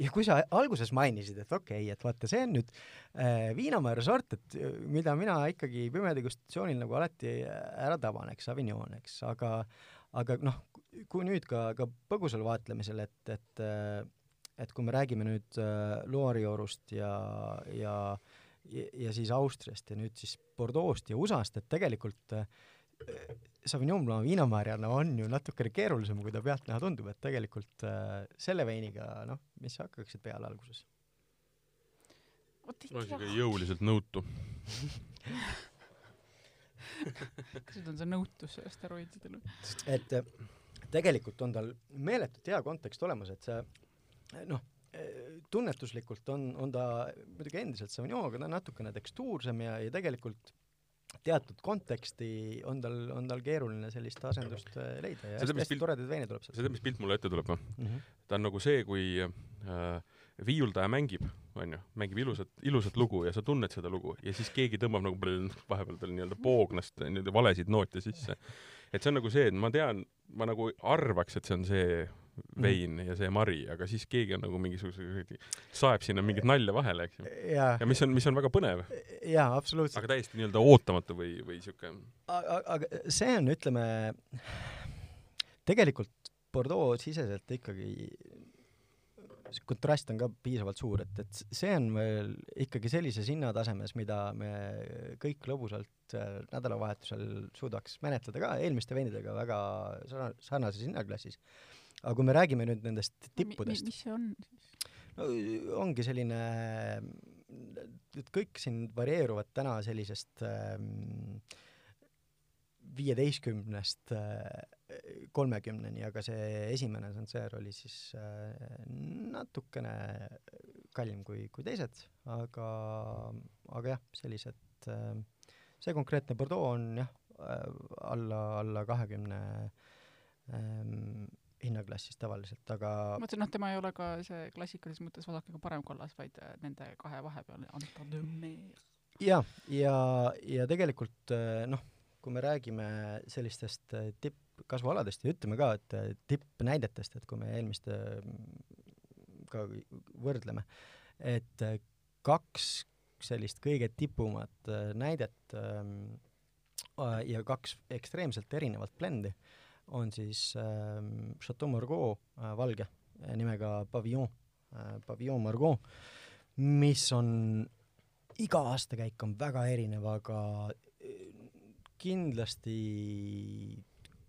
ja kui sa alguses mainisid, et okei okay,, et vaata, see on nüüd äh, viinamäära sort, et äh, mida mina ikkagi pimedegustatsioonil nagu alati ära taban, eks, Avignon, eks, aga aga noh, kui nüüd ka, ka põgusal vaatlemisel, et, et äh, et kui me räägime nüüd äh, Loari-Orust ja, ja ja, ja siis Austriast ja nüüd siis Bordeaux'st ja USA-st, et tegelikult äh, Sauvignon Blanc viinamarjana on ju natukene keerulisem, kui ta pealtnäha tundub, et tegelikult äh, selle veiniga, noh, mis sa hakkaksid peale alguses? siuke jõuliselt nõutu. kas nüüd on see nõutus steroididel või? et äh, tegelikult on tal meeletult hea kontekst olemas, et see äh, noh, tunnetuslikult on, on ta muidugi endiselt Sauvignon, aga ta on natukene tekstuursem ja, ja tegelikult teatud konteksti on tal, on tal keeruline sellist asendust äh, leida ja Sa tead, hästi, pilt- toredaid veine tuleb sa sealt tead, mis pilt mulle ette tuleb või? mm. -hmm. ta on nagu see, kui äh, viiuldaja mängib, onju, mängib ilusat, ilusat lugu ja sa tunned seda lugu ja siis keegi tõmbab nagu vahepeal tal nii-öelda poognast nii-öelda valesid noote sisse. et see on nagu see, et ma tean, ma nagu arvaks, et see on see vein ja see mari, aga siis keegi on nagu mingisuguse saeb sinna mingit nalja vahele, eks ju. ja mis on, mis on väga põnev, jaa, absoluutselt. aga täiesti nii-öelda ootamatu või, või siuke aga, see on, ütleme, tegelikult Bordeaux siseselt ikkagi see kontrast on ka piisavalt suur, et, et see on veel ikkagi sellises hinnatasemes, mida me kõik lõbusalt äh, nädalavahetusel suudaks menetleda ka eelmiste veinidega väga sarna- sarnases hinnaklassis. Aga kui me räägime nüüd nendest tippudest, mis see on siis? no ongi selline, et kõik siin varieeruvad täna sellisest ähm, viieteistkümnest kolmekümneni, aga see esimene Sancerre oli siis äh, natukene kallim kui, kui teised, aga, aga jah, sellised äh,, see konkreetne Bordeaux on jah äh,, alla, alla kahekümne ähm, hinnaklassis tavaliselt, aga ma mõtlesin, noh, tema ei ole ka see klassikalises mõttes vasakega parem kollas, vaid äh, nende kahe vahepeal Anton de Meer. ja, ja, ja tegelikult äh, noh, kui me räägime sellistest äh, tippkasvualadest ja ütleme ka, et äh, tippnäidetest, et kui me eelmiste ka võrdleme, et äh, kaks sellist kõige tipumat äh, näidet ähm, äh, ja kaks ekstreemselt erinevat blendi on siis ähm, Chateau Margaux äh, valge äh, nimega Pavillon äh,, Pavillon Margaux, mis on iga aastakäik on väga erinev, aga eh, kindlasti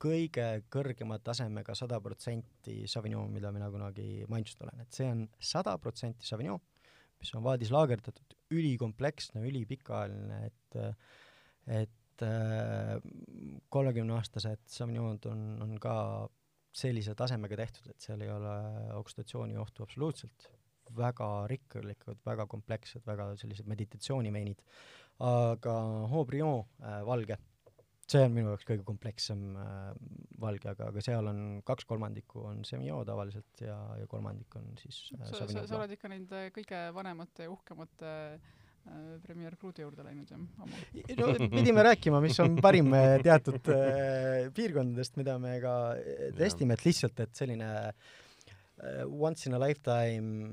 kõige kõrgema tasemega sada protsenti Sauvignon, mida mina kunagi maininud olen, et see on sada protsenti Sauvignon, mis on vaadis laagerdatud, ülikompleksne, ülipikaajaline, et et et kolmekümneaastased Sauvignon'd on, on ka sellise tasemega tehtud, et seal ei ole oksüdatsiooni ohtu absoluutselt, väga rikkalikud, väga komplekssed, väga sellised meditatsiooniveinid, aga Haut-Brion äh, valge, see on minu jaoks kõige komplekssem äh, valge, aga, aga seal on kaks kolmandikku on Semillon tavaliselt ja, ja kolmandik on siis äh, sa, sa, sa oled ikka nende kõige vanemate ja uhkemate äh, Premier Crude'i juurde läinud, jah, ammu? no pidime rääkima, mis on parim äh, teatud äh, piirkondadest, mida me ka äh, testime, et lihtsalt, et selline äh, once in a lifetime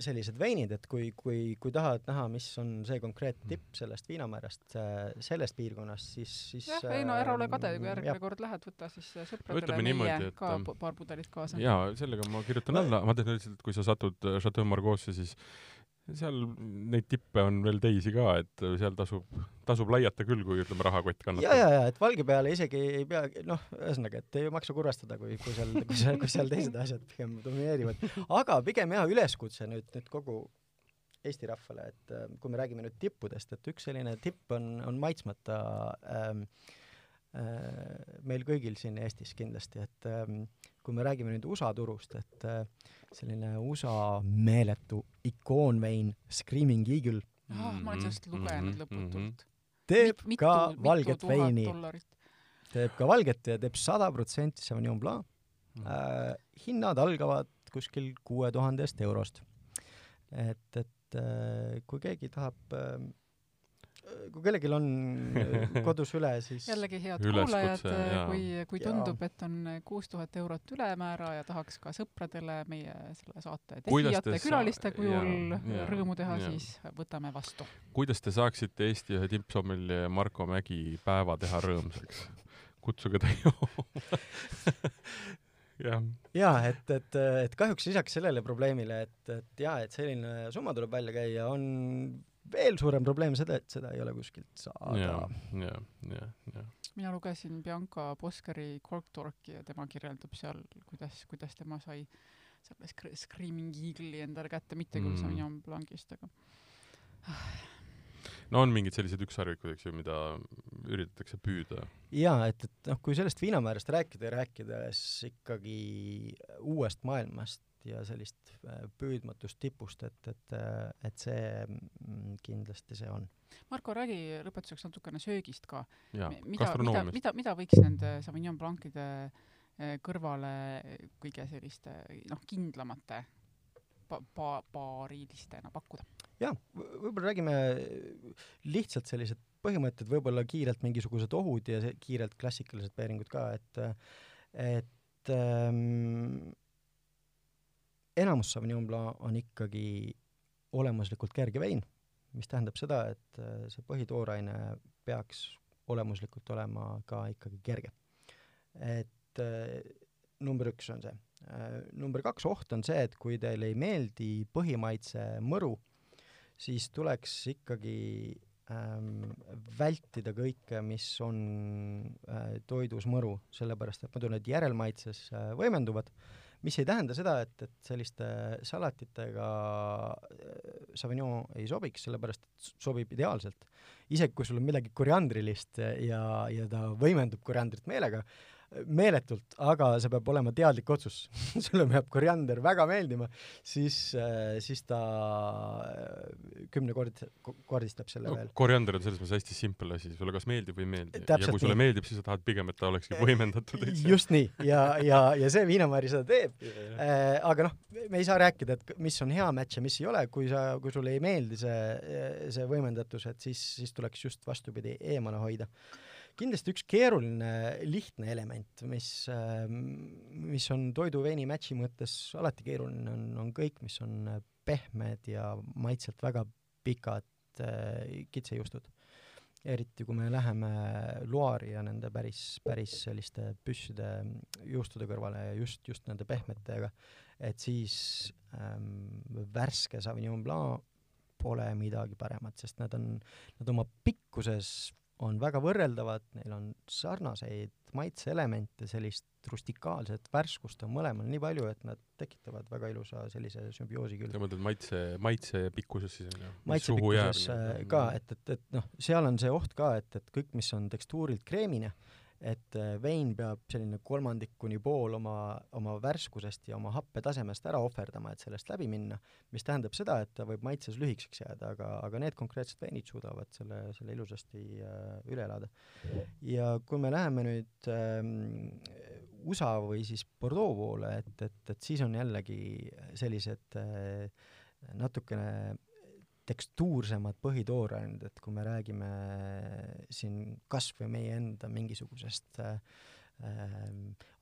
sellised veinid, et kui, kui, kui tahad näha, mis on see konkreetne tipp sellest viinamäärast äh, sellest piirkonnast, siis, siis jah, ei no ära ole kade, kui järgmine kord lähed, võta siis äh, sõpradele meie et, ka ähm, paar pudelit kaasa. jaa, sellega ma kirjutan alla, ma tean lihtsalt, kui sa satud äh, Chateau Margot'sse, siis seal neid tippe on veel teisi ka, et seal tasub, tasub laiata küll, kui ütleme, rahakott ja, kannatab. ja, ja et valge peale isegi ei pea, noh, ühesõnaga, et ei maksa kurvastada, kui, kui seal, kui seal, kui seal teised asjad pigem domineerivad. aga pigem jah, üleskutse nüüd, nüüd kogu Eesti rahvale, et äh, kui me räägime nüüd tippudest, et üks selline tipp on, on maitsmata ähm, äh, meil kõigil siin Eestis kindlasti, et ähm, kui me räägime nüüd USA turust, et äh, selline USA meeletu ikoonvein Screaming Eagle ah, ma olen sellest Mhm, lugenud mhm, lõputult. teeb Mit- ka mitu- valget mitu veini, teeb ka valget ja teeb sada protsenti Sauvignon Blanc Mhm. äh,. hinnad algavad kuskil kuue tuhandest eurost. et, et äh, kui keegi tahab äh, kui kellelgi on äh, kodus üle, siis jällegi head kuulajad jaa., kui, kui tundub, et on kuus tuhat eurot ülemäära ja tahaks ka sõpradele meie selle saate Kuidas te tegijate, külaliste kujul jaa, jaa, rõõmu teha, siis võtame vastu. kuidas te saaksite Eesti ühe tippsommelje Marko Mägi päeva teha rõõmsaks? kutsuge ta jooma. jah, jaa, et, et, et kahjuks lisaks sellele probleemile, et, et jaa, et selline summa tuleb välja käia, on veel suurem probleem seda, et seda ei ole kuskilt saada ja, ja, ja, ja. mina lugesin Bianca Boskeri Cork Torki ja tema kirjeldab seal, kuidas, kuidas tema sai selle skr- Screaming Eagle'i endale kätte, mitte küll Mm. Sauvignon Blancist, aga no on mingid sellised ükssarvikud, eks ju, mida üritatakse püüda. jaa, et, et noh, kui sellest viinamäärast rääkida, rääkides ikkagi uuest maailmast ja sellist äh, püüdmatust tipust, et, et, et see mm, kindlasti see on. Marko, räägi lõpetuseks natukene söögist ka. mida, mida, mida, mida võiks nende Sauvignon Blancide eh, kõrvale kõige selliste noh, kindlamate pa-, pa-, paarilistena pakkuda? jaa, võib-olla räägime lihtsalt sellised põhimõtted, võib-olla kiirelt mingisugused ohud ja kiirelt klassikalised pairingud ka, et et ähm, enamus Sauvignon Blanc on ikkagi olemuslikult kerge vein, mis tähendab seda, et äh, see põhitooraine peaks olemuslikult olema ka ikkagi kerge. et äh, number üks on see äh,. number kaks oht on see, et kui teile ei meeldi põhimaitse mõru, siis tuleks ikkagi ähm, vältida kõike, mis on äh, toidus mõru, sellepärast et muidu need järelmaitses äh, võimenduvad, mis ei tähenda seda, et, et selliste salatitega äh, Sauvignon ei sobiks, sellepärast et sobib ideaalselt. isegi kui sul on midagi koriandrilist ja, ja ta võimendub koriandrit meelega, meeletult, aga see peab olema teadlik otsus. sulle peab koriander väga meeldima, siis, siis ta äh, kümnekord, kordistab selle veel. koriander on selles mõttes hästi simpel asi, sulle kas meeldib või ei meeldi. ja kui sulle nii. meeldib, siis sa tahad pigem, et ta olekski võimendatud, just nii ja, ja, ja see viinamääri seda teeb äh,. aga noh, me ei saa rääkida, et mis on hea match ja mis ei ole, kui sa, kui sulle ei meeldi see, see võimendatus, et siis, siis tuleks just vastupidi eemale hoida. Kindlasti üks keeruline lihtne element, mis, mis on toidu-veini match'i mõttes alati keeruline, on, on kõik, mis on pehmed ja maitselt väga pikad äh, kitsejuustud. eriti kui me läheme Loari ja nende päris, päris selliste püsside juustude kõrvale ja just, just nende pehmetega, et siis ähm, värske Sauvignon Blanc pole midagi paremat, sest nad on, nad oma pikkuses on väga võrreldavad, neil on sarnaseid maitseelemente, sellist rustikaalset värskust on mõlemal nii palju, et nad tekitavad väga ilusa sellise sümbioosi küll. sa mõtled maitse, maitse pikkuses siis on ju? maitsepikkuses äh, ka, et, et, et noh, seal on see oht ka, et, et kõik, mis on tekstuurilt kreemine, et äh, vein peab selline kolmandik kuni pool oma, oma värskusest ja oma happetasemest ära ohverdama, et sellest läbi minna, mis tähendab seda, et ta võib maitses lühikeseks jääda, aga, aga need konkreetsed veinid suudavad selle, selle ilusasti äh, üle elada. ja kui me läheme nüüd äh, USA või siis Bordeaux poole, et, et, et siis on jällegi sellised äh, natukene tekstuursemad põhitoorained, et kui me räägime siin kas või meie enda mingisugusest äh,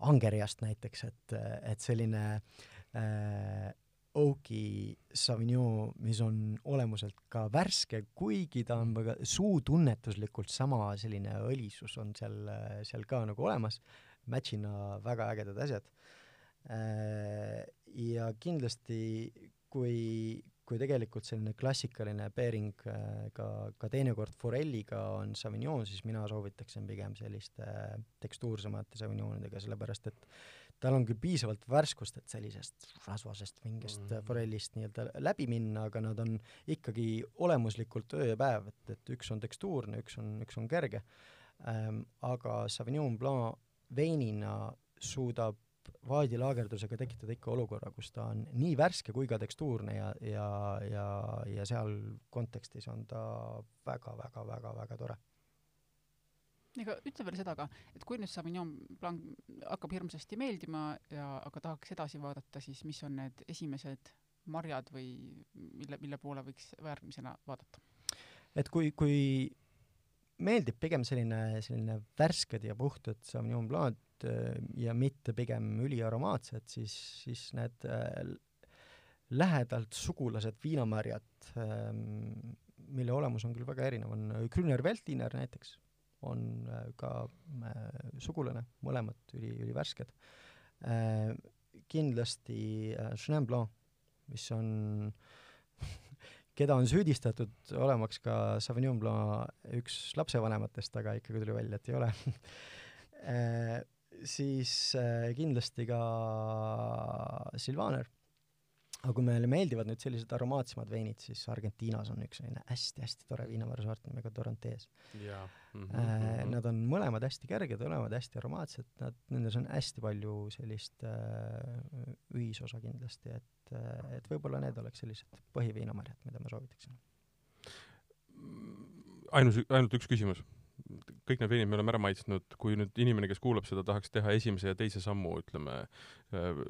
angerjast näiteks, et, et selline äh, Oaki Sauvignon, mis on olemuselt ka värske, kuigi ta on väga suutunnetuslikult sama selline õlisus on seal, seal ka nagu olemas, match'ina väga ägedad asjad äh,. ja kindlasti, kui, kui tegelikult selline klassikaline pairing äh, ka, ka teinekord forelliga on Sauvignon, siis mina soovitaksin pigem selliste äh, tekstuursemate Sauvignonidega, sellepärast et tal on küll piisavalt värskust, et sellisest rasvasest mingist mm -hmm. forellist nii-öelda läbi minna, aga nad on ikkagi olemuslikult öö ja päev, et, et üks on tekstuurne, üks on, üks on kerge ähm,. aga Sauvignon Blanc veinina suudab vaadilaagerdusega tekitada ikka olukorra, kus ta on nii värske kui ka tekstuurne ja, ja, ja, ja seal kontekstis on ta väga-väga-väga-väga tore. ega ütle veel seda ka, et kui nüüd Sauvignon Blanc hakkab hirmsasti meeldima ja aga tahaks edasi vaadata, siis mis on need esimesed marjad või mille, mille poole võiks järgmisena vaadata? et kui, kui meeldib pigem selline, selline värsked ja puhtad Sauvignon Blanc ja mitte pigem üliaromaatsed, siis, siis need äh, lähedalt sugulased viinamarjad, ähm, mille olemus on küll väga erinev, on äh, Grüner Veltliner näiteks, on ka sugulane, mõlemad üli, ülivärsked. kindlasti Chenin Blanc, mis on keda on süüdistatud olemaks ka Sauvignon Blanc üks lapsevanematest, aga ikkagi tuli välja, et ei ole siis äh, kindlasti ka Silvaner. aga kui meile meeldivad nüüd sellised aromaatsemad veinid, siis Argentiinas on üks selline hästi-hästi tore viinamarjasort nimega Dorantes. Mm -hmm, äh, nad on mõlemad hästi kerged, mõlemad hästi aromaatsed, nad, nendes on hästi palju sellist äh, ühisosa kindlasti, et äh,, et võib-olla need oleks sellised põhiviinamarjad, mida ma soovitaksin. ainus, ainult üks küsimus kõik need veinid me oleme ära maitsnud, kui nüüd inimene, kes kuulab seda, tahaks teha esimese ja teise sammu, ütleme, äh,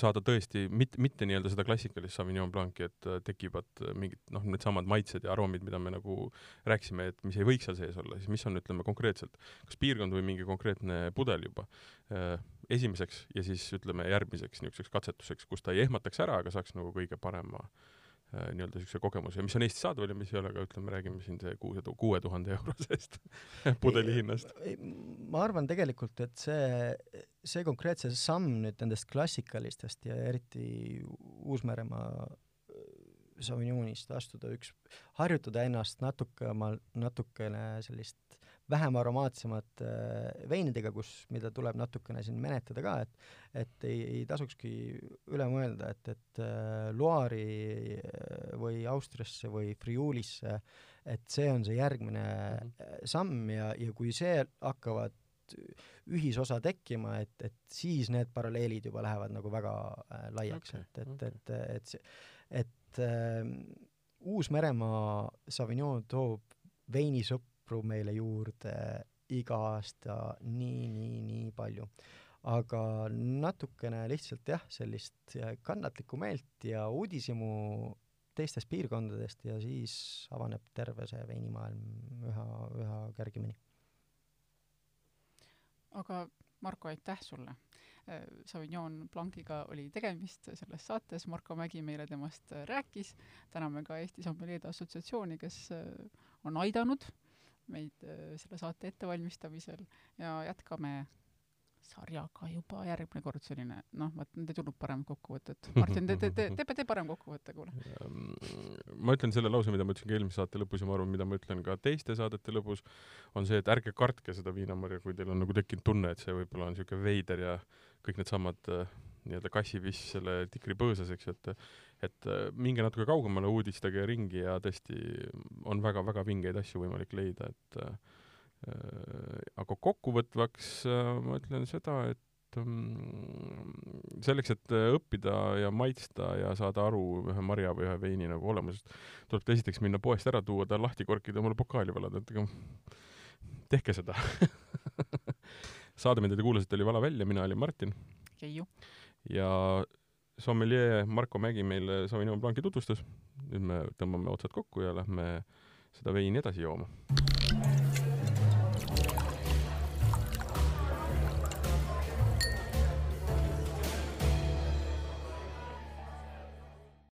saada tõesti mit-, mitte nii-öelda seda klassikalist Sauvignon Blanc'i, et äh, tekivad mingid noh, needsamad maitsed ja aroomid, mida me nagu rääkisime, et mis ei võiks seal sees olla, siis mis on, ütleme konkreetselt, kas piirkond või mingi konkreetne pudel juba äh, esimeseks ja siis ütleme järgmiseks niisuguseks katsetuseks, kus ta ei ehmataks ära, aga saaks nagu kõige parema äh, Äh, nii-öelda niisuguse kogemuse, mis on Eestis saadaval ja mis ei ole ka, ütleme, räägime siin see kuue, kuue tuhande eurosest pudeli hinnast. ma arvan tegelikult, et see, see konkreetse samm nüüd nendest klassikalistest ja eriti Uus-Meremaa äh, Sauvignonist astuda üks, harjutada ennast natuke oma, natukene sellist vähem aromaatsemate äh, veinidega, kus, mida tuleb natukene siin menetleda ka, et et ei, ei tasukski üle mõelda, et, et äh, Loari äh, või Austriasse või Friulisse, et see on see järgmine mm -hmm. samm ja, ja kui see hakkavad ühisosa tekkima, et, et siis need paralleelid juba lähevad nagu väga laiaks okay,, et, et okay., et, et see, et äh, Uus-Meremaa Sauvignon toob veinisõpra sõpru meile juurde iga aasta nii, nii, nii palju. aga natukene lihtsalt jah, sellist kannatlikku meelt ja uudishimu teistest piirkondadest ja siis avaneb terve see veinimaailm üha, üha kergemini. aga Marko, aitäh sulle! Sauvignon Blanciga oli tegemist selles saates, Marko Mägi meile temast rääkis, täname ka Eesti Sommeliede Assotsiatsiooni, kes on aidanud meid äh, selle saate ettevalmistamisel ja jätkame sarjaga juba järgmine kord selline, noh, vaat nüüd ei tulnud paremat kokkuvõtet. Martin, tee, tee, tee, tee, tee parem kokkuvõte, kuule. ma ütlen selle lause, mida ma ütlesin ka eelmise saate lõpus ja ma arvan, mida ma ütlen ka teiste saadete lõpus, on see, et ärge kartke seda viinamarja, kui teil on nagu tekkinud tunne, et see võib-olla on niisugune veider ja kõik needsamad äh, nii-öelda kassipiss selle tikri põõsas, eks ju, et et äh, minge natuke kaugemale, uudistage ringi ja tõesti on väga-väga vingeid asju võimalik leida, et äh, aga kokkuvõtvaks äh, ma ütlen seda, et mm, selleks, et õppida ja maitsta ja saada aru ühe marja või ühe veini nagu olemusest, tuleb ta esiteks minna poest ära tuua, ta lahti korkida, omale pokaali valada, et ega tehke seda saade, mida te kuulasite, oli Vala välja, mina olin Martin. Keiu. Ja sommeljee Marko Mägi meile Sauvignon Blanc'i tutvustas. nüüd me tõmbame otsad kokku ja lähme seda veini edasi jooma.